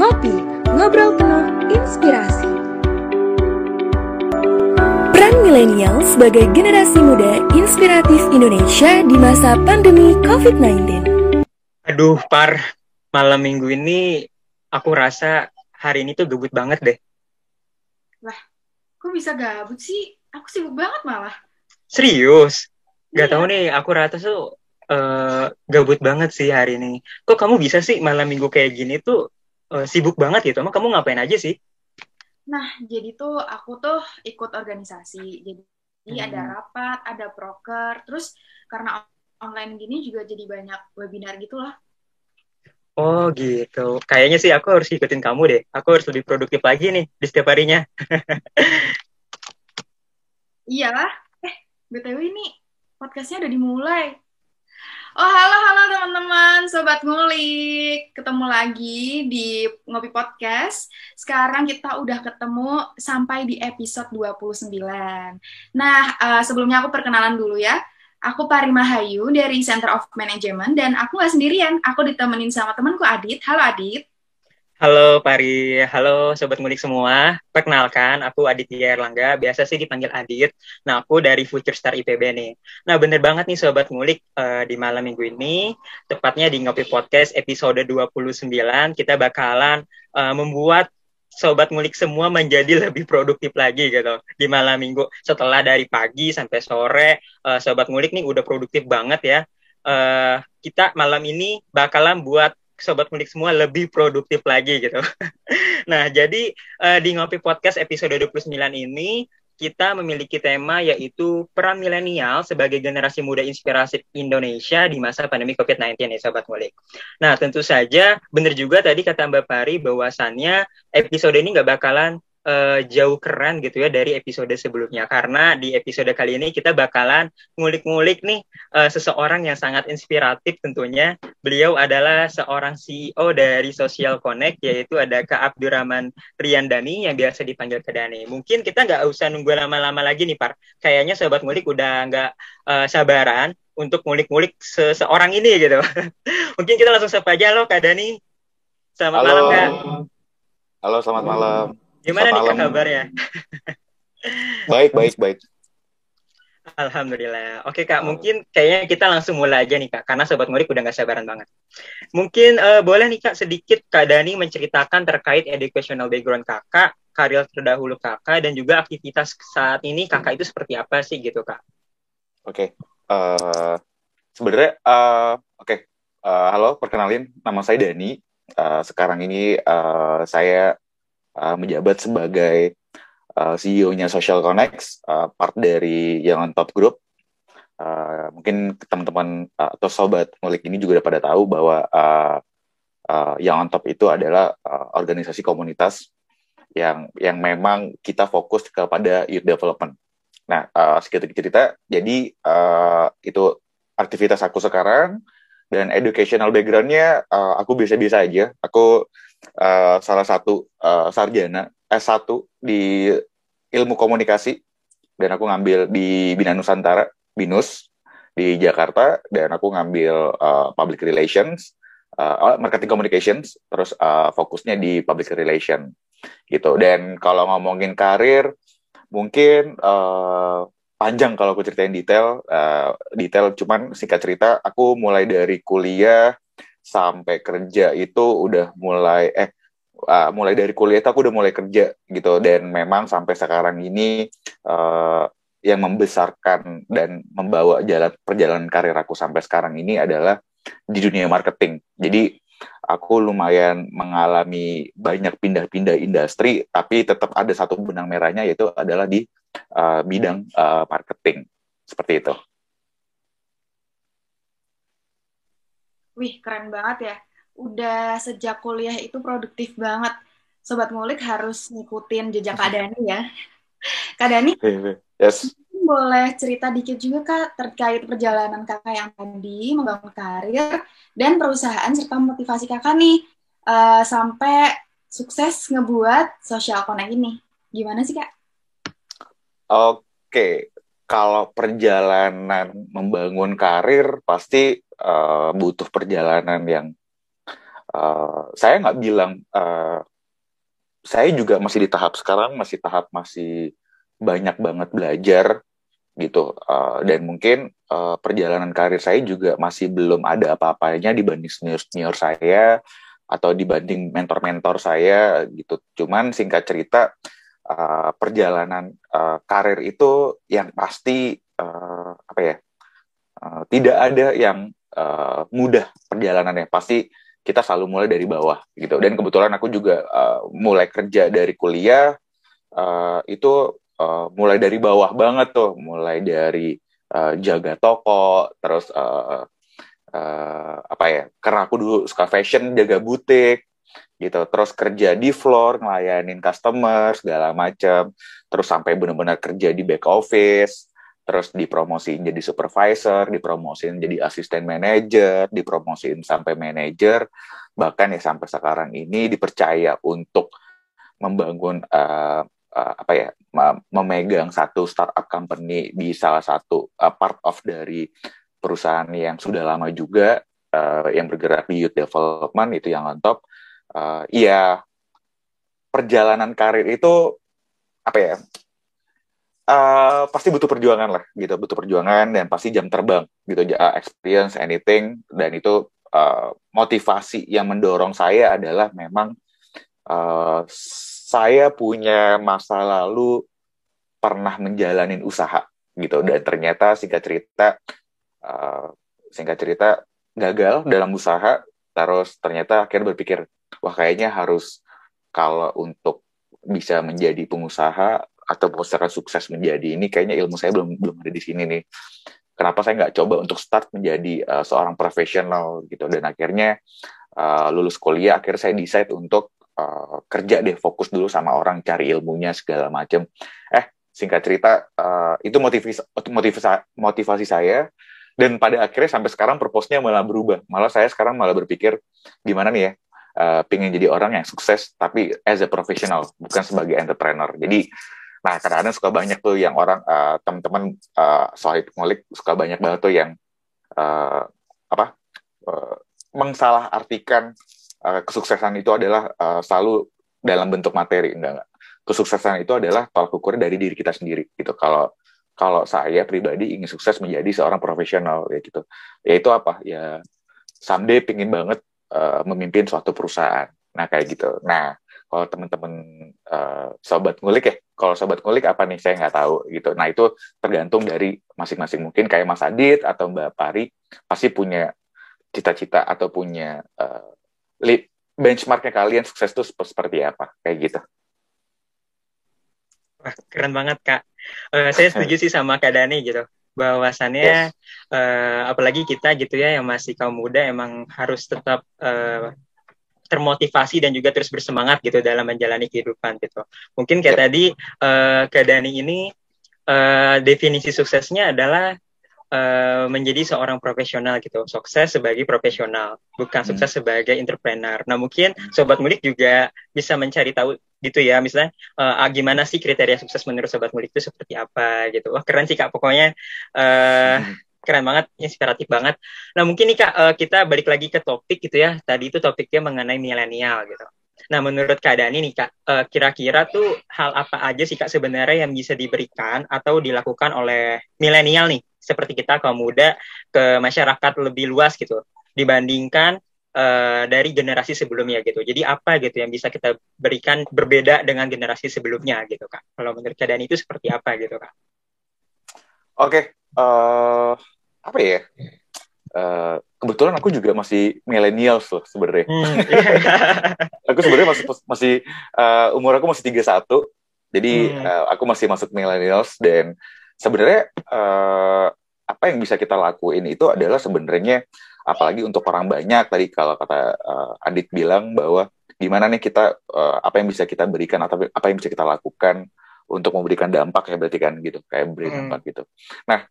Ngopi, ngobrol penuh inspirasi. Peran milenial sebagai generasi muda inspiratif Indonesia di masa pandemi COVID-19. Aduh, Par, malam minggu ini aku rasa hari ini tuh gebut banget deh. Lah, kok bisa gabut sih? Aku sibuk banget malah. Serius? Gak Iya. tahu nih, aku rasa tuh eh, gabut banget sih hari ini. Kok kamu bisa sih malam minggu kayak gini tuh eh, sibuk banget gitu? Emang kamu ngapain aja sih? Nah, jadi tuh aku tuh ikut organisasi. Jadi Hmm. ada rapat, ada proker, terus karena online gini juga jadi banyak webinar gitu lah. Oh gitu. Kayaknya sih aku harus ikutin kamu deh. Aku harus lebih produktif lagi nih di setiap harinya. Iyalah. Eh, BTW ini podcastnya udah dimulai. Oh, halo, halo teman-teman, Sobat Ngulik. Ketemu lagi di Ngopi Podcast. Sekarang kita udah ketemu sampai di episode 29. Nah, eh, sebelumnya aku perkenalan dulu ya. Aku Parima Hayu dari Center of Management, dan aku nggak sendirian. Aku ditemenin sama temanku Adit. Halo, Adit. Halo Pari, halo Sobat Ngulik semua. Perkenalkan, aku Aditya Erlangga, biasa sih dipanggil Adit. Nah, aku dari Future Star IPB nih. Nah, bener banget nih Sobat Ngulik, eh, di malam minggu ini, tepatnya di Ngopi Podcast episode 29, kita bakalan eh, membuat Sobat Ngulik semua menjadi lebih produktif lagi gitu di malam minggu. Setelah dari pagi sampai sore, eh, Sobat Ngulik nih udah produktif banget ya. Eh, kita malam ini bakalan buat sobat ngulik semua lebih produktif lagi gitu. nah, jadi eh, di Ngopi Podcast episode 29 ini kita memiliki tema yaitu peran milenial sebagai generasi muda inspirasi Indonesia di masa pandemi COVID-19 ya sobat ngulik. Nah, tentu saja benar juga tadi kata Mbak Pari bahwasannya episode ini nggak bakalan eh, jauh keren gitu ya dari episode sebelumnya karena di episode kali ini kita bakalan ngulik-ngulik nih eh, seseorang yang sangat inspiratif tentunya Beliau adalah seorang CEO dari Social Connect, yaitu ada Kak Abdurrahman Riyandani yang biasa dipanggil Kak Dani. Mungkin kita nggak usah nunggu lama-lama lagi nih, Par. Kayaknya Sobat Ngulik udah nggak eh, sabaran untuk ngulik-ngulik seseorang ini gitu. Mungkin kita langsung sapa aja loh Kak Dani. Selamat Halo. malam, Kak. Halo, selamat malam. Gimana nih Selamat kabarnya? Baik, baik, baik. Alhamdulillah. Oke Kak, mungkin kayaknya kita langsung mulai aja nih Kak, karena Sobat Ngulik udah nggak sabaran banget. Mungkin eh, boleh nih Kak sedikit Kak Dani menceritakan terkait educational background Kakak, karir terdahulu Kakak, dan juga aktivitas saat ini Kakak itu seperti apa sih gitu Kak? Oke. Eh, sebenarnya, eh, oke. Eh, halo, perkenalin, nama saya Dani. Eh, sekarang ini eh, saya eh, menjabat sebagai eh, CEO-nya Social Connects, eh, part dari on Top Group. Eh, mungkin teman-teman eh, atau sobat ngulik ini juga udah pada tahu bahwa eh, eh, Young on Top itu adalah eh, organisasi komunitas yang yang memang kita fokus kepada youth development. Nah, uh, sedikit cerita, jadi uh, itu aktivitas aku sekarang dan educational background-nya uh, aku biasa-biasa aja. Aku uh, salah satu uh, sarjana S1 di ilmu komunikasi dan aku ngambil di Bina Nusantara, BINUS di Jakarta dan aku ngambil uh, public relations, uh, marketing communications, terus uh, fokusnya di public relation gitu. Dan kalau ngomongin karir, mungkin eh, panjang kalau aku ceritain detail, eh, detail cuman singkat cerita, aku mulai dari kuliah sampai kerja itu udah mulai eh ah, mulai dari kuliah itu aku udah mulai kerja gitu dan memang sampai sekarang ini eh, yang membesarkan dan membawa jalan perjalanan karir aku sampai sekarang ini adalah di dunia marketing. Jadi aku lumayan mengalami banyak pindah-pindah industri, tapi tetap ada satu benang merahnya yaitu adalah di uh, bidang uh, marketing seperti itu. Wih, keren banget ya. Udah sejak kuliah itu produktif banget. Sobat Ngulik harus ngikutin jejak Kak Dani ya. Kak Dani, Yes. boleh cerita dikit juga Kak terkait perjalanan Kakak yang tadi membangun karir dan perusahaan serta motivasi Kakak nih eh, sampai sukses ngebuat Social Connect ini. Gimana sih Kak? Oke, kalau perjalanan membangun karir pasti uh, butuh perjalanan yang uh, saya nggak bilang uh, saya juga masih di tahap sekarang masih tahap masih banyak banget belajar gitu uh, dan mungkin uh, perjalanan karir saya juga masih belum ada apa-apanya dibanding senior senior saya atau dibanding mentor-mentor saya gitu. Cuman singkat cerita perjalanan uh, karir itu yang pasti uh, apa ya uh, tidak ada yang uh, mudah perjalanannya. Pasti kita selalu mulai dari bawah gitu. Dan kebetulan aku juga uh, mulai kerja dari kuliah uh, itu uh, mulai dari bawah banget tuh. Mulai dari uh, jaga toko terus uh, uh, apa ya karena aku dulu suka fashion jaga butik gitu. Terus kerja di floor ngelayanin customer segala macam terus sampai benar-benar kerja di back office terus dipromosiin jadi supervisor, dipromosiin jadi asisten manajer, dipromosiin sampai manajer, bahkan ya sampai sekarang ini dipercaya untuk membangun uh, uh, apa ya memegang satu startup company di salah satu uh, part of dari perusahaan yang sudah lama juga uh, yang bergerak di youth development itu yang on top. Uh, ya perjalanan karir itu apa ya uh, pasti butuh perjuangan lah gitu. Butuh perjuangan dan pasti jam terbang gitu. Uh, experience anything dan itu uh, motivasi yang mendorong saya adalah memang uh, saya punya masa lalu pernah menjalani usaha gitu. Dan ternyata singkat cerita uh, singkat cerita gagal dalam usaha terus ternyata akhirnya berpikir wah kayaknya harus kalau untuk bisa menjadi pengusaha atau secara sukses menjadi ini kayaknya ilmu saya belum belum ada di sini nih. Kenapa saya nggak coba untuk start menjadi uh, seorang profesional gitu. Dan akhirnya uh, lulus kuliah akhirnya saya decide untuk uh, kerja deh fokus dulu sama orang cari ilmunya segala macam eh singkat cerita uh, itu motivasi motivasi motivasi saya. Dan pada akhirnya sampai sekarang purpose-nya malah berubah. Malah saya sekarang malah berpikir gimana nih ya uh, pengen jadi orang yang sukses tapi as a professional bukan sebagai entrepreneur jadi Nah, kadang-kadang suka banyak tuh yang orang uh, teman-teman uh, soal ngulik suka banyak banget tuh yang uh, apa uh, mengsalah-artikan uh, kesuksesan itu adalah uh, selalu dalam bentuk materi enggak enggak. Kesuksesan itu adalah tolak ukur dari diri kita sendiri gitu. Kalau kalau saya pribadi ingin sukses menjadi seorang profesional ya gitu. Yaitu apa? Ya someday pingin banget uh, memimpin suatu perusahaan. Nah, kayak gitu. Nah, kalau teman-teman uh, sobat ngulik ya kalau sobat ngulik apa nih? Saya nggak tahu gitu. Nah itu tergantung dari masing-masing. Mungkin kayak Mas Adit atau Mbak Pari pasti punya cita-cita atau punya uh, benchmarknya kalian sukses itu seperti apa? Kayak gitu. Wah, keren banget kak. Uh, saya setuju sih sama kak Dani gitu bahwasannya yes. uh, apalagi kita gitu ya yang masih kaum muda emang harus tetap uh, termotivasi dan juga terus bersemangat gitu dalam menjalani kehidupan gitu. Mungkin kayak yep. tadi uh, ke Dani ini uh, definisi suksesnya adalah uh, menjadi seorang profesional gitu. Sukses sebagai profesional, bukan hmm. sukses sebagai entrepreneur. Nah, mungkin sobat mulik juga bisa mencari tahu gitu ya, misalnya uh, gimana sih kriteria sukses menurut sobat mulik itu seperti apa gitu. Wah, keren sih Kak pokoknya uh, hmm keren banget, inspiratif banget. Nah mungkin nih kak uh, kita balik lagi ke topik gitu ya. Tadi itu topiknya mengenai milenial gitu. Nah menurut keadaan ini kak, uh, kira-kira tuh hal apa aja sih kak sebenarnya yang bisa diberikan atau dilakukan oleh milenial nih, seperti kita kaum muda ke masyarakat lebih luas gitu dibandingkan uh, dari generasi sebelumnya gitu. Jadi apa gitu yang bisa kita berikan berbeda dengan generasi sebelumnya gitu kak? Kalau menurut keadaan itu seperti apa gitu kak? Oke, okay. uh, apa ya? Uh, kebetulan aku juga masih millennials loh sebenarnya. Hmm, aku sebenarnya masih masih uh, umur aku masih 31. Jadi hmm. uh, aku masih masuk millennials dan sebenarnya uh, apa yang bisa kita lakuin itu adalah sebenarnya apalagi untuk orang banyak tadi kalau kata uh, Adit bilang bahwa gimana nih kita uh, apa yang bisa kita berikan atau apa yang bisa kita lakukan untuk memberikan dampak ya berarti kan gitu kayak beri hmm. dampak gitu nah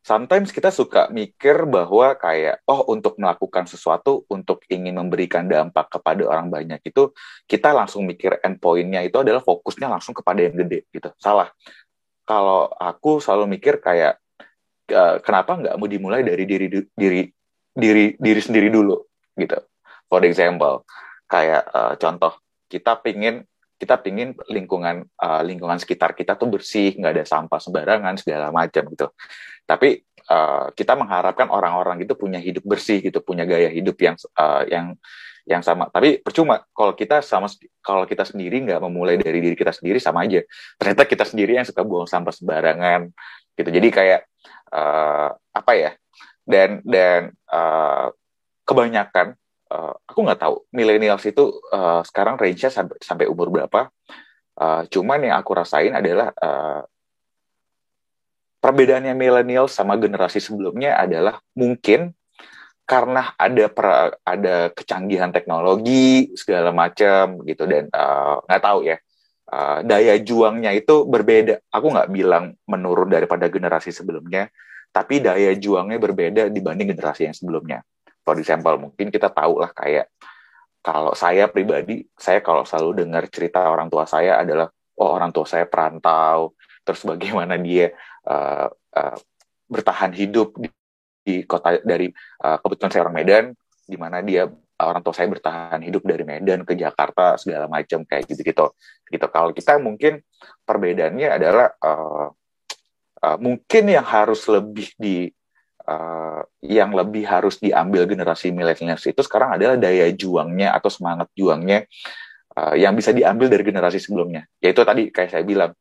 sometimes kita suka mikir bahwa kayak oh untuk melakukan sesuatu untuk ingin memberikan dampak kepada orang banyak itu kita langsung mikir endpointnya itu adalah fokusnya langsung kepada yang gede gitu. Salah. Kalau aku selalu mikir kayak uh, kenapa nggak mau dimulai dari diri diri diri diri sendiri dulu gitu. For example, kayak uh, contoh kita pingin kita pingin lingkungan uh, lingkungan sekitar kita tuh bersih, nggak ada sampah sembarangan segala macam gitu. Tapi uh, kita mengharapkan orang-orang itu punya hidup bersih gitu, punya gaya hidup yang uh, yang yang sama. Tapi percuma kalau kita sama kalau kita sendiri nggak memulai dari diri kita sendiri sama aja. Ternyata kita sendiri yang suka buang sampah sembarangan gitu. Jadi kayak uh, apa ya? Dan dan uh, kebanyakan uh, aku nggak tahu millennials itu uh, sekarang range-nya sampai, sampai umur berapa. Uh, cuman yang aku rasain adalah uh, perbedaannya millennials sama generasi sebelumnya adalah mungkin karena ada per, ada kecanggihan teknologi segala macam gitu dan nggak uh, tahu ya uh, daya juangnya itu berbeda. Aku nggak bilang menurun daripada generasi sebelumnya, tapi daya juangnya berbeda dibanding generasi yang sebelumnya for example mungkin kita tahu lah kayak kalau saya pribadi saya kalau selalu dengar cerita orang tua saya adalah oh orang tua saya perantau terus bagaimana dia uh, uh, bertahan hidup di, di kota dari uh, kebetulan saya orang Medan di mana dia orang tua saya bertahan hidup dari Medan ke Jakarta segala macam kayak gitu gitu. Gitu kalau kita mungkin perbedaannya adalah uh, uh, mungkin yang harus lebih di uh, yang lebih harus diambil generasi milenials itu sekarang adalah daya juangnya atau semangat juangnya uh, yang bisa diambil dari generasi sebelumnya. Yaitu tadi kayak saya bilang,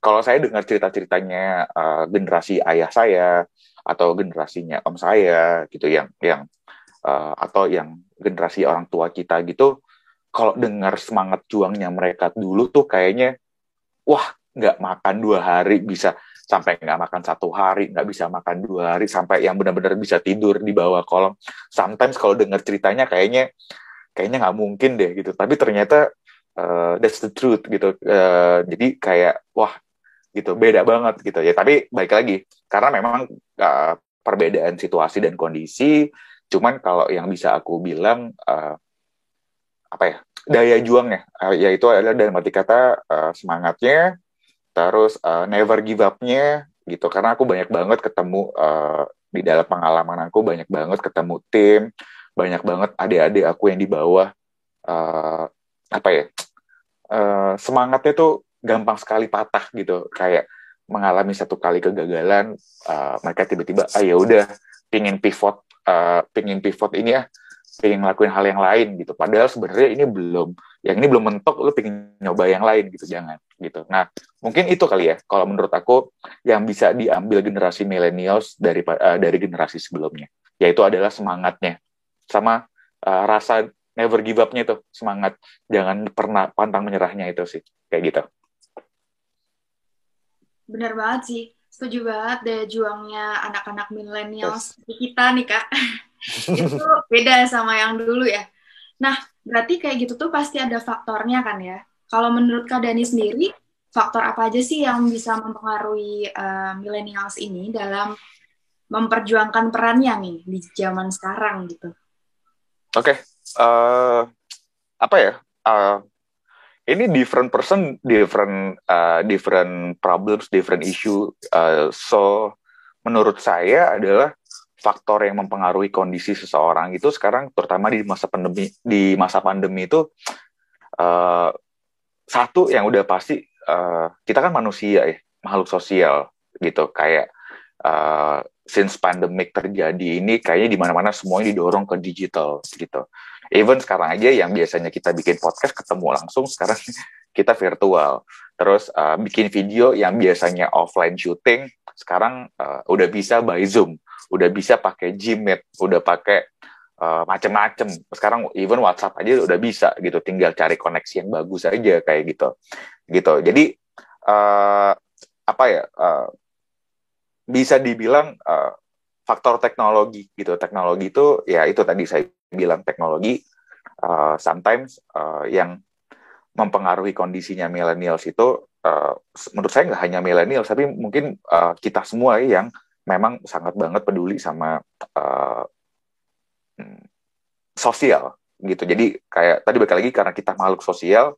kalau saya dengar cerita-ceritanya uh, generasi ayah saya atau generasinya om saya gitu yang yang uh, atau yang generasi orang tua kita gitu, kalau dengar semangat juangnya mereka dulu tuh kayaknya wah nggak makan dua hari bisa sampai nggak makan satu hari, nggak bisa makan dua hari, sampai yang benar-benar bisa tidur di bawah kolong. Sometimes kalau dengar ceritanya kayaknya kayaknya nggak mungkin deh gitu. Tapi ternyata uh, that's the truth gitu. Uh, jadi kayak wah gitu beda banget gitu ya. Tapi baik lagi karena memang uh, perbedaan situasi dan kondisi. Cuman kalau yang bisa aku bilang uh, apa ya daya juangnya, uh, yaitu adalah dalam arti kata uh, semangatnya terus uh, never give up-nya gitu karena aku banyak banget ketemu uh, di dalam pengalaman aku banyak banget ketemu tim banyak banget adik-adik aku yang di bawah uh, apa ya uh, semangatnya tuh gampang sekali patah gitu. Kayak mengalami satu kali kegagalan uh, mereka tiba-tiba ah ya udah pingin pivot uh, pingin pivot ini ya pengen ngelakuin hal yang lain gitu. Padahal sebenarnya ini belum yang ini belum mentok lu pengen nyoba yang lain gitu jangan gitu. Nah mungkin itu kali ya kalau menurut aku yang bisa diambil generasi millennials dari uh, dari generasi sebelumnya yaitu adalah semangatnya. Sama uh, rasa never give up-nya itu semangat. Jangan pernah pantang menyerahnya itu sih kayak gitu. Benar banget sih. Setuju banget deh juangnya anak-anak millennials kita nih kak itu beda sama yang dulu ya. Nah, berarti kayak gitu tuh pasti ada faktornya kan ya. Kalau menurut Kak Dani sendiri, faktor apa aja sih yang bisa mempengaruhi uh, millennials ini dalam memperjuangkan perannya nih di zaman sekarang gitu? Oke, okay. uh, eh, apa ya? Uh, ini different person, different uh, different problems, different issue. Uh, so menurut saya adalah faktor yang mempengaruhi kondisi seseorang itu sekarang terutama di masa pandemi di masa pandemi itu uh, satu yang udah pasti uh, kita kan manusia ya makhluk sosial gitu. Kayak uh, since pandemic terjadi ini kayaknya di mana-mana semuanya didorong ke digital gitu. Even sekarang aja yang biasanya kita bikin podcast ketemu langsung sekarang kita virtual. Terus uh, bikin video yang biasanya offline shooting sekarang uh, udah bisa by zoom udah bisa pakai Gmeet, udah pakai uh, macem-macem. Sekarang even WhatsApp aja udah bisa gitu, tinggal cari koneksi yang bagus aja kayak gitu. Gitu. Jadi uh, apa ya? Uh, bisa dibilang uh, faktor teknologi gitu. Teknologi itu ya itu tadi saya bilang teknologi uh, sometimes uh, yang mempengaruhi kondisinya millennials itu uh, menurut saya nggak hanya millennials tapi mungkin uh, kita semua yang memang sangat banget peduli sama uh, sosial gitu. Jadi kayak tadi balik lagi karena kita makhluk sosial,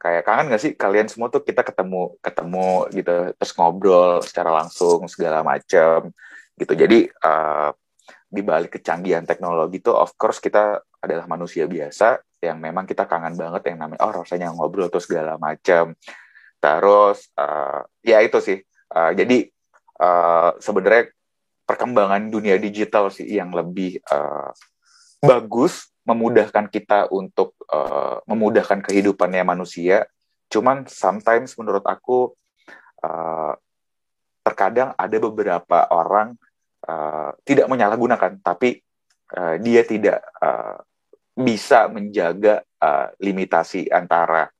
kayak kangen gak sih kalian semua tuh kita ketemu ketemu gitu terus ngobrol secara langsung segala macam gitu. Jadi uh, di balik kecanggihan teknologi itu of course kita adalah manusia biasa yang memang kita kangen banget yang namanya oh rasanya ngobrol terus segala macam terus uh, ya itu sih uh, jadi uh, sebenarnya perkembangan dunia digital sih yang lebih uh, bagus memudahkan kita untuk uh, memudahkan kehidupannya manusia cuman sometimes menurut aku uh, terkadang ada beberapa orang uh, tidak menyalahgunakan, tapi uh, dia tidak uh, bisa menjaga uh, limitasi antara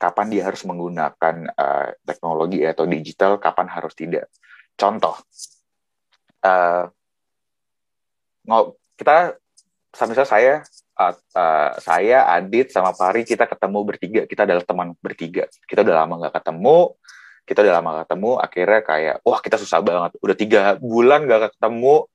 kapan dia harus menggunakan uh, teknologi atau digital, kapan harus tidak. Contoh, uh, kita, misalnya saya, uh, saya, Adit, sama Pari, kita ketemu bertiga, kita adalah teman bertiga. Kita udah lama nggak ketemu, kita udah lama ketemu. Akhirnya kayak wah kita susah banget. Udah tiga bulan gak ketemu.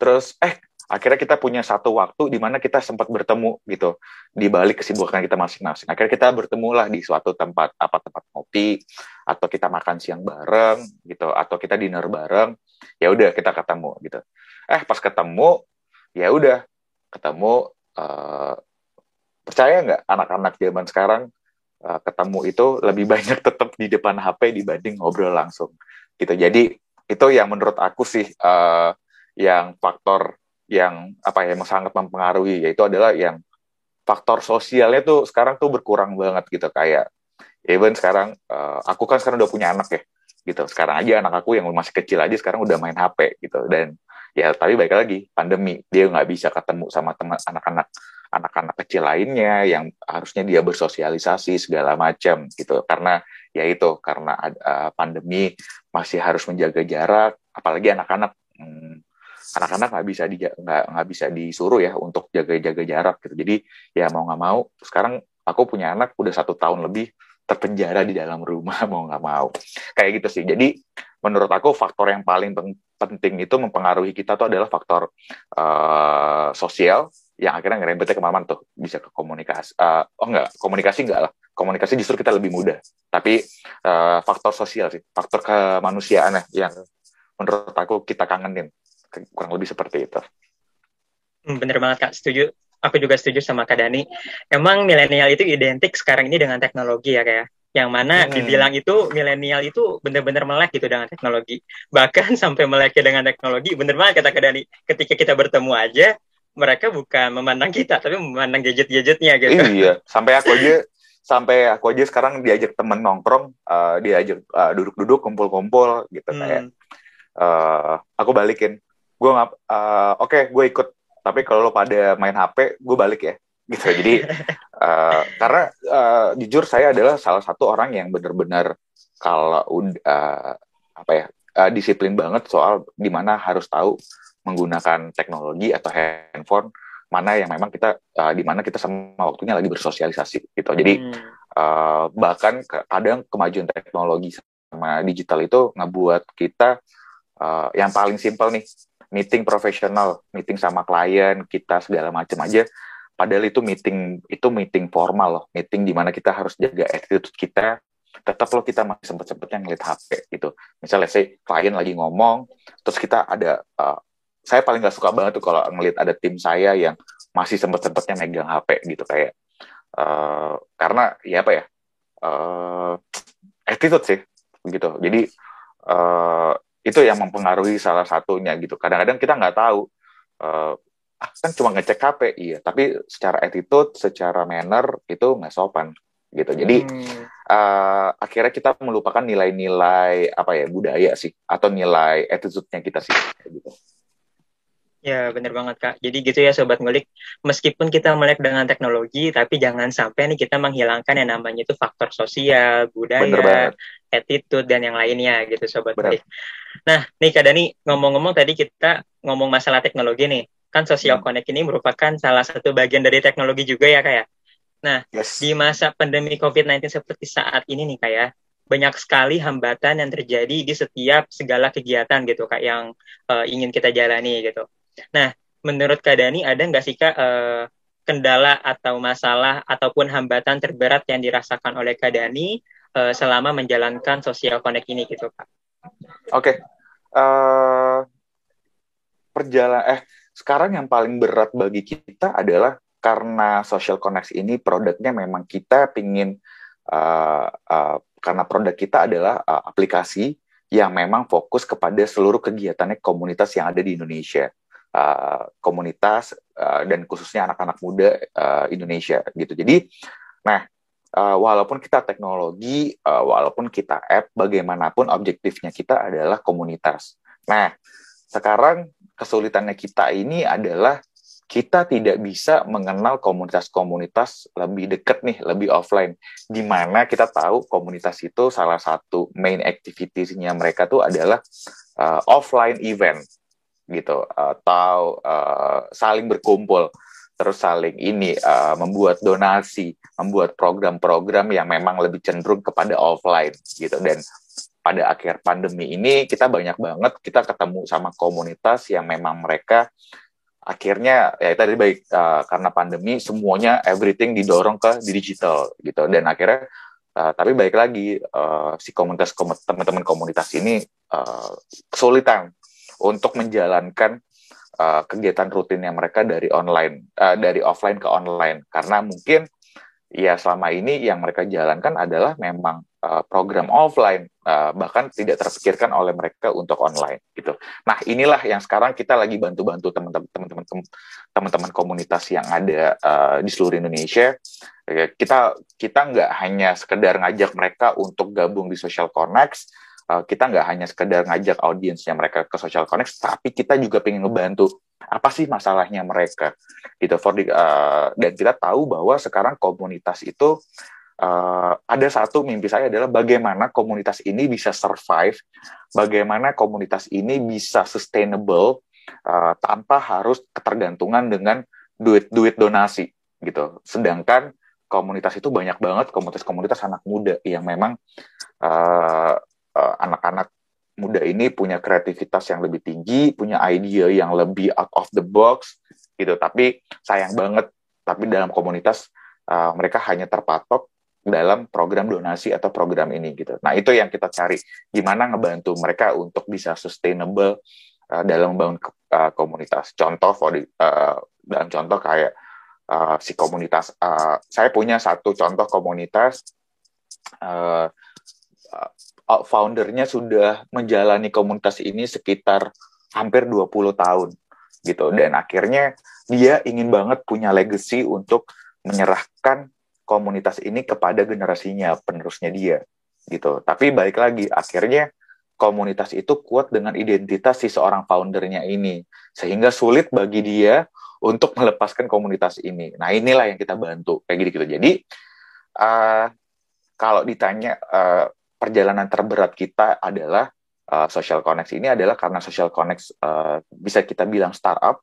Terus eh akhirnya kita punya satu waktu di mana kita sempat bertemu gitu. Di balik kesibukan kita masing-masing. Akhirnya kita bertemu lah di suatu tempat apa tempat ngopi atau kita makan siang bareng gitu. Atau kita dinner bareng ya udah kita ketemu gitu. Eh pas ketemu ya udah ketemu uh, percaya nggak anak-anak zaman sekarang uh, ketemu itu lebih banyak tetap di depan HP dibanding ngobrol langsung gitu. Jadi itu yang menurut aku sih uh, yang faktor yang apa ya yang sangat mempengaruhi yaitu adalah yang faktor sosialnya tuh sekarang tuh berkurang banget gitu. Kayak even sekarang uh, aku kan sekarang udah punya anak ya gitu. Sekarang aja anak aku yang masih kecil aja sekarang udah main HP gitu. Dan ya tapi baik lagi pandemi dia nggak bisa ketemu sama teman anak-anak anak-anak kecil lainnya yang harusnya dia bersosialisasi segala macam gitu. Karena ya itu karena uh, pandemi masih harus menjaga jarak apalagi anak-anak. Hmm, anak-anak nggak bisa di nggak nggak bisa disuruh ya untuk jaga-jaga jarak gitu. Jadi ya mau nggak mau sekarang aku punya anak udah satu tahun lebih terpenjara di dalam rumah mau nggak mau. Kayak gitu sih. Jadi menurut aku faktor yang paling penting itu mempengaruhi kita tuh adalah faktor uh, sosial yang akhirnya ngerembetnya ke mana tuh. Bisa ke komunikasi uh, oh enggak komunikasi enggak lah. Komunikasi justru kita lebih mudah. Tapi uh, faktor sosial sih. Faktor kemanusiaan ya yang menurut aku kita kangenin kurang lebih seperti itu hmm, bener banget kak setuju aku juga setuju sama kak Dani emang milenial itu identik sekarang ini dengan teknologi ya kayak ya? yang mana hmm. dibilang itu milenial itu bener-bener melek gitu dengan teknologi bahkan sampai meleknya dengan teknologi bener banget kata Kak Dani ketika kita bertemu aja mereka bukan memandang kita tapi memandang gadget-gadgetnya gitu. Iya, sampai aku aja sampai aku aja sekarang diajak temen nongkrong, uh, diajak uh, duduk-duduk kumpul-kumpul gitu hmm. kayak uh, aku balikin. Gue nggak uh, oke, okay, gue ikut. Tapi kalau lo pada main HP, gue balik ya gitu. Jadi uh, karena uh, jujur saya adalah salah satu orang yang benar-benar kalau uh, apa ya uh, disiplin banget soal di mana harus tahu menggunakan teknologi atau handphone mana yang memang kita uh, di mana kita sama waktunya lagi bersosialisasi gitu. Jadi hmm. uh, bahkan kadang kemajuan teknologi sama digital itu ngebuat kita uh, yang paling simpel nih meeting profesional, meeting sama klien kita segala macam aja. Padahal itu meeting itu meeting formal loh, meeting di mana kita harus jaga attitude kita. Tetap loh kita masih sempet-sempetnya ngeliat HP gitu. Misalnya saya klien lagi ngomong, terus kita ada uh, saya paling gak suka banget tuh kalau ngeliat ada tim saya yang masih sempet-sempetnya megang HP gitu kayak uh, karena ya apa ya uh, attitude sih gitu jadi uh, itu yang mempengaruhi salah satunya gitu kadang-kadang kita nggak tahu uh, ah, kan cuma ngecek HP iya tapi secara attitude secara manner itu nggak sopan gitu jadi hmm. uh, akhirnya kita melupakan nilai-nilai apa ya budaya sih atau nilai attitude-nya kita sih gitu Ya, benar banget, Kak. Jadi gitu ya, Sobat Ngulik. Meskipun kita melek dengan teknologi, tapi jangan sampai nih kita menghilangkan yang namanya itu faktor sosial, budaya, attitude, dan yang lainnya gitu, Sobat Ngulik. Nah, nih Kak Dani, ngomong-ngomong tadi kita ngomong masalah teknologi nih. Kan Social hmm. Connect ini merupakan salah satu bagian dari teknologi juga ya, Kak ya? Nah, yes. di masa pandemi COVID-19 seperti saat ini nih, Kak ya, banyak sekali hambatan yang terjadi di setiap segala kegiatan gitu, Kak, yang uh, ingin kita jalani gitu Nah, menurut Kak Dani ada nggak sih Kak uh, kendala atau masalah ataupun hambatan terberat yang dirasakan oleh Kak Dani uh, selama menjalankan sosial connect ini gitu Kak? Oke, okay. uh, eh, perjalanan eh sekarang yang paling berat bagi kita adalah karena social connect ini produknya memang kita pingin uh, uh, karena produk kita adalah uh, aplikasi yang memang fokus kepada seluruh kegiatannya komunitas yang ada di Indonesia. Uh, komunitas uh, dan khususnya anak-anak muda uh, Indonesia gitu. Jadi, nah uh, walaupun kita teknologi, uh, walaupun kita app, bagaimanapun objektifnya kita adalah komunitas. Nah, sekarang kesulitannya kita ini adalah kita tidak bisa mengenal komunitas-komunitas lebih dekat nih, lebih offline. Di mana kita tahu komunitas itu salah satu main activity-nya mereka tuh adalah uh, offline event gitu, atau uh, saling berkumpul, terus saling ini uh, membuat donasi, membuat program-program yang memang lebih cenderung kepada offline gitu. Dan pada akhir pandemi ini kita banyak banget kita ketemu sama komunitas yang memang mereka akhirnya ya tadi baik uh, karena pandemi semuanya everything didorong ke digital gitu dan akhirnya uh, tapi baik lagi uh, si komunitas teman-teman komunitas ini uh, kesulitan untuk menjalankan uh, kegiatan rutinnya mereka dari online uh, dari offline ke online karena mungkin ya selama ini yang mereka jalankan adalah memang uh, program offline uh, bahkan tidak terpikirkan oleh mereka untuk online gitu. Nah inilah yang sekarang kita lagi bantu-bantu teman-teman teman-teman komunitas yang ada uh, di seluruh Indonesia. Kita kita nggak hanya sekedar ngajak mereka untuk gabung di Social Connect, uh, kita nggak hanya sekedar ngajak audiensnya mereka ke Social Connect, tapi kita juga pengen ngebantu. Apa sih masalahnya mereka? Gitu for the, uh, dan kita tahu bahwa sekarang komunitas itu uh, ada satu mimpi saya adalah bagaimana komunitas ini bisa survive bagaimana komunitas ini bisa sustainable uh, tanpa harus ketergantungan dengan duit-duit donasi gitu. Sedangkan komunitas itu banyak banget komunitas-komunitas anak muda yang memang uh, anak-anak muda ini punya kreativitas yang lebih tinggi, punya ide yang lebih out of the box gitu. Tapi sayang banget, tapi dalam komunitas uh, mereka hanya terpatok dalam program donasi atau program ini gitu. Nah itu yang kita cari, gimana ngebantu mereka untuk bisa sustainable uh, dalam membangun uh, komunitas. Contoh uh, dalam contoh kayak uh, si komunitas, uh, saya punya satu contoh komunitas. Uh, foundernya sudah menjalani komunitas ini sekitar hampir 20 tahun gitu. Dan akhirnya dia ingin banget punya legacy untuk menyerahkan komunitas ini kepada generasinya penerusnya dia gitu. Tapi balik lagi akhirnya komunitas itu kuat dengan identitas si seorang foundernya ini sehingga sulit bagi dia untuk melepaskan komunitas ini. Nah inilah yang kita bantu kayak gitu gitu jadi uh, kalau ditanya uh, perjalanan terberat kita adalah uh, social connect. Ini adalah karena social connect uh, bisa kita bilang startup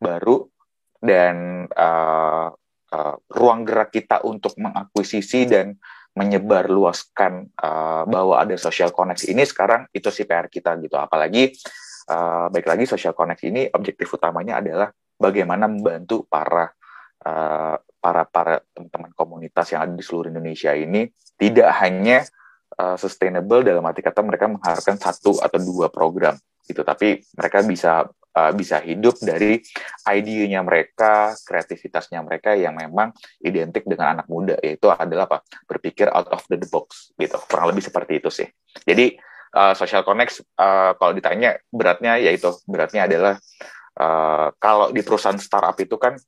baru dan uh, uh, ruang gerak kita untuk mengakuisisi dan menyebar luaskan uh, bahwa ada social connect ini sekarang itu si PR kita gitu. Apalagi uh, baik lagi social connect ini objektif utamanya adalah bagaimana membantu para uh, para para teman-teman komunitas yang ada di seluruh Indonesia ini tidak hanya uh, sustainable dalam arti kata mereka mengharapkan satu atau dua program gitu. Tapi mereka bisa uh, bisa hidup dari idenya mereka kreativitasnya mereka yang memang identik dengan anak muda yaitu adalah apa? Berpikir out of the box gitu. Kurang lebih seperti itu sih. Jadi uh, social connect uh, kalau ditanya beratnya yaitu beratnya adalah uh, kalau di perusahaan startup itu kan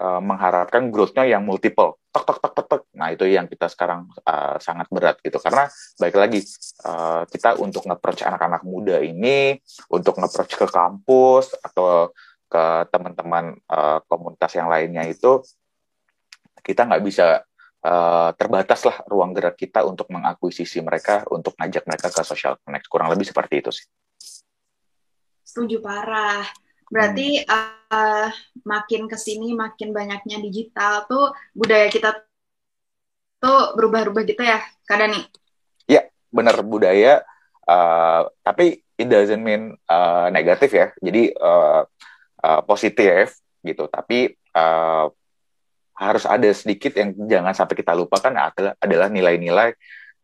uh, mengharapkan growth-nya yang multiple tok tok tok tok tok nah itu yang kita sekarang uh, sangat berat gitu. Karena baik lagi uh, kita untuk nge-approach anak-anak muda ini untuk nge-approach ke kampus atau ke teman-teman uh, komunitas yang lainnya itu kita nggak bisa uh, terbatas lah ruang gerak kita untuk mengakuisisi mereka untuk ngajak mereka ke social connect. Kurang lebih seperti itu sih. Setuju parah Berarti uh, makin ke sini makin banyaknya digital tuh budaya kita tuh berubah-ubah gitu ya, Kak Dani? Ya, benar budaya. Uh, tapi it doesn't mean uh, negatif ya. Jadi uh, uh, positif gitu. Tapi uh, harus ada sedikit yang jangan sampai kita lupakan adalah adalah nilai-nilai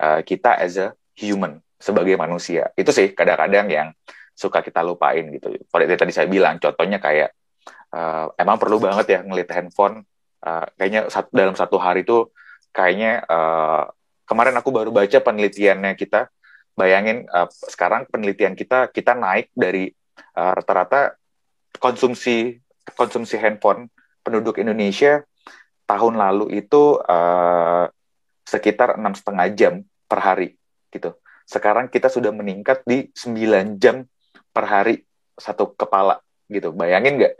uh, kita as a human sebagai manusia. Itu sih kadang-kadang yang suka kita lupain gitu. Pada tadi saya bilang, contohnya kayak uh, emang perlu banget ya ngeliat handphone uh, kayaknya satu, dalam satu hari itu kayaknya uh, kemarin aku baru baca penelitiannya kita bayangin uh, sekarang penelitian kita kita naik dari uh, rata-rata konsumsi konsumsi handphone penduduk Indonesia tahun lalu itu uh, sekitar enam setengah jam per hari gitu. Sekarang kita sudah meningkat di 9 jam per hari satu kepala gitu. Bayangin nggak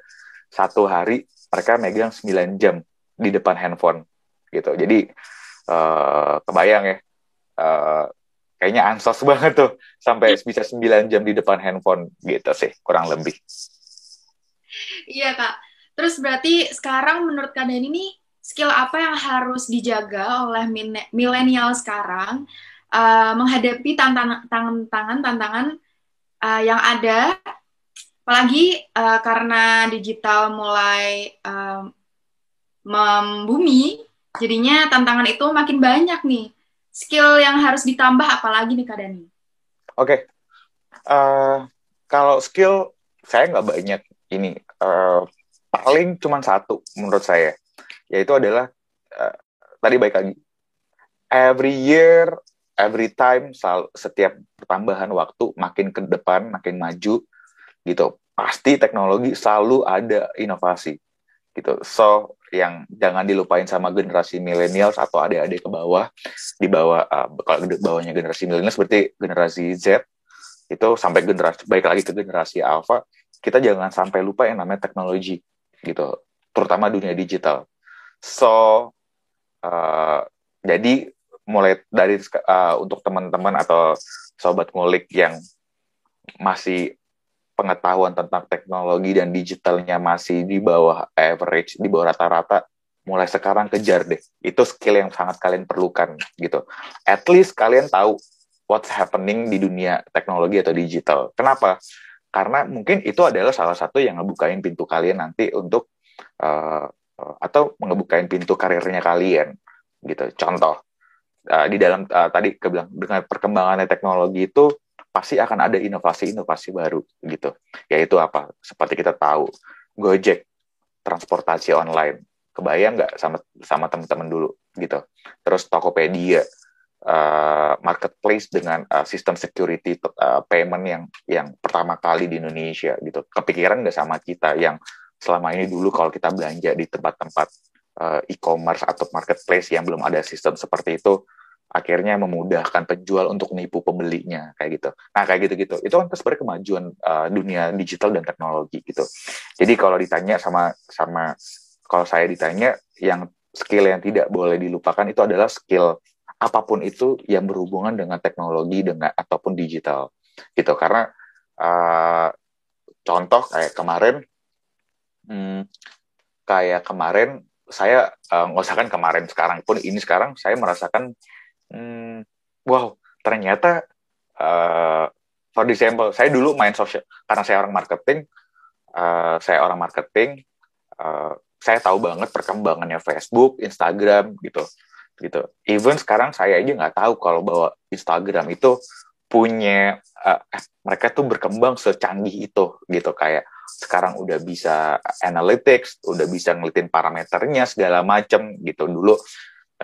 satu hari mereka megang 9 jam di depan handphone gitu. Jadi uh, kebayang ya uh, kayaknya ansos banget tuh sampai bisa 9 jam di depan handphone gitu sih kurang lebih. Iya kak. Terus berarti sekarang menurut Kak ini skill apa yang harus dijaga oleh milenial sekarang uh, menghadapi tantangan-tantangan tantangan uh, yang ada, apalagi uh, karena digital mulai uh, membumi, jadinya tantangan itu makin banyak nih skill yang harus ditambah apalagi nih Kak Dani? Oke, okay. uh, kalau skill saya nggak banyak ini uh, paling cuma satu menurut saya, yaitu adalah uh, tadi baik lagi every year, every time setiap pertambahan waktu makin ke depan, makin maju gitu, pasti teknologi selalu ada inovasi gitu. So yang jangan dilupain sama generasi milenial atau adik-adik ke bawah di bawah uh, kalau bawahnya generasi milenial seperti generasi Z itu sampai generasi baik lagi ke generasi alpha kita jangan sampai lupa yang namanya teknologi gitu terutama dunia digital so uh, jadi mulai dari uh, untuk teman-teman atau sobat ngulik yang masih pengetahuan tentang teknologi dan digitalnya masih di bawah average, di bawah rata-rata, mulai sekarang kejar deh. Itu skill yang sangat kalian perlukan gitu. At least kalian tahu what's happening di dunia teknologi atau digital. Kenapa? Karena mungkin itu adalah salah satu yang ngebukain pintu kalian nanti untuk uh, atau ngebukain pintu karirnya kalian gitu. Contoh uh, di dalam uh, tadi kebilang dengan perkembangannya teknologi itu pasti akan ada inovasi-inovasi baru gitu. Yaitu apa? Seperti kita tahu, Gojek, transportasi online. Kebayang nggak sama sama teman-teman dulu gitu. Terus Tokopedia, uh, marketplace dengan uh, sistem security uh, payment yang yang pertama kali di Indonesia gitu. Kepikiran nggak sama kita yang selama ini dulu kalau kita belanja di tempat-tempat uh, e-commerce atau marketplace yang belum ada sistem seperti itu, akhirnya memudahkan penjual untuk nipu pembelinya kayak gitu. Nah kayak gitu-gitu itu kan sebenarnya kemajuan uh, dunia digital dan teknologi gitu. Jadi kalau ditanya sama sama kalau saya ditanya yang skill yang tidak boleh dilupakan itu adalah skill apa pun itu yang berhubungan dengan teknologi dengan ataupun digital gitu karena uh, contoh kayak kemarin hmm, kayak kemarin saya uh, nggak usah kan kemarin sekarang pun ini sekarang saya merasakan hmm, wow ternyata uh, for example saya dulu main sosial karena saya orang marketing uh, saya orang marketing uh, saya tahu banget perkembangannya Facebook Instagram gitu gitu. Even sekarang saya aja nggak tahu kalau bahwa Instagram itu punya uh, mereka tuh berkembang secanggih itu gitu. Kayak sekarang udah bisa analytics, udah bisa ngelitin parameternya segala macem gitu. Dulu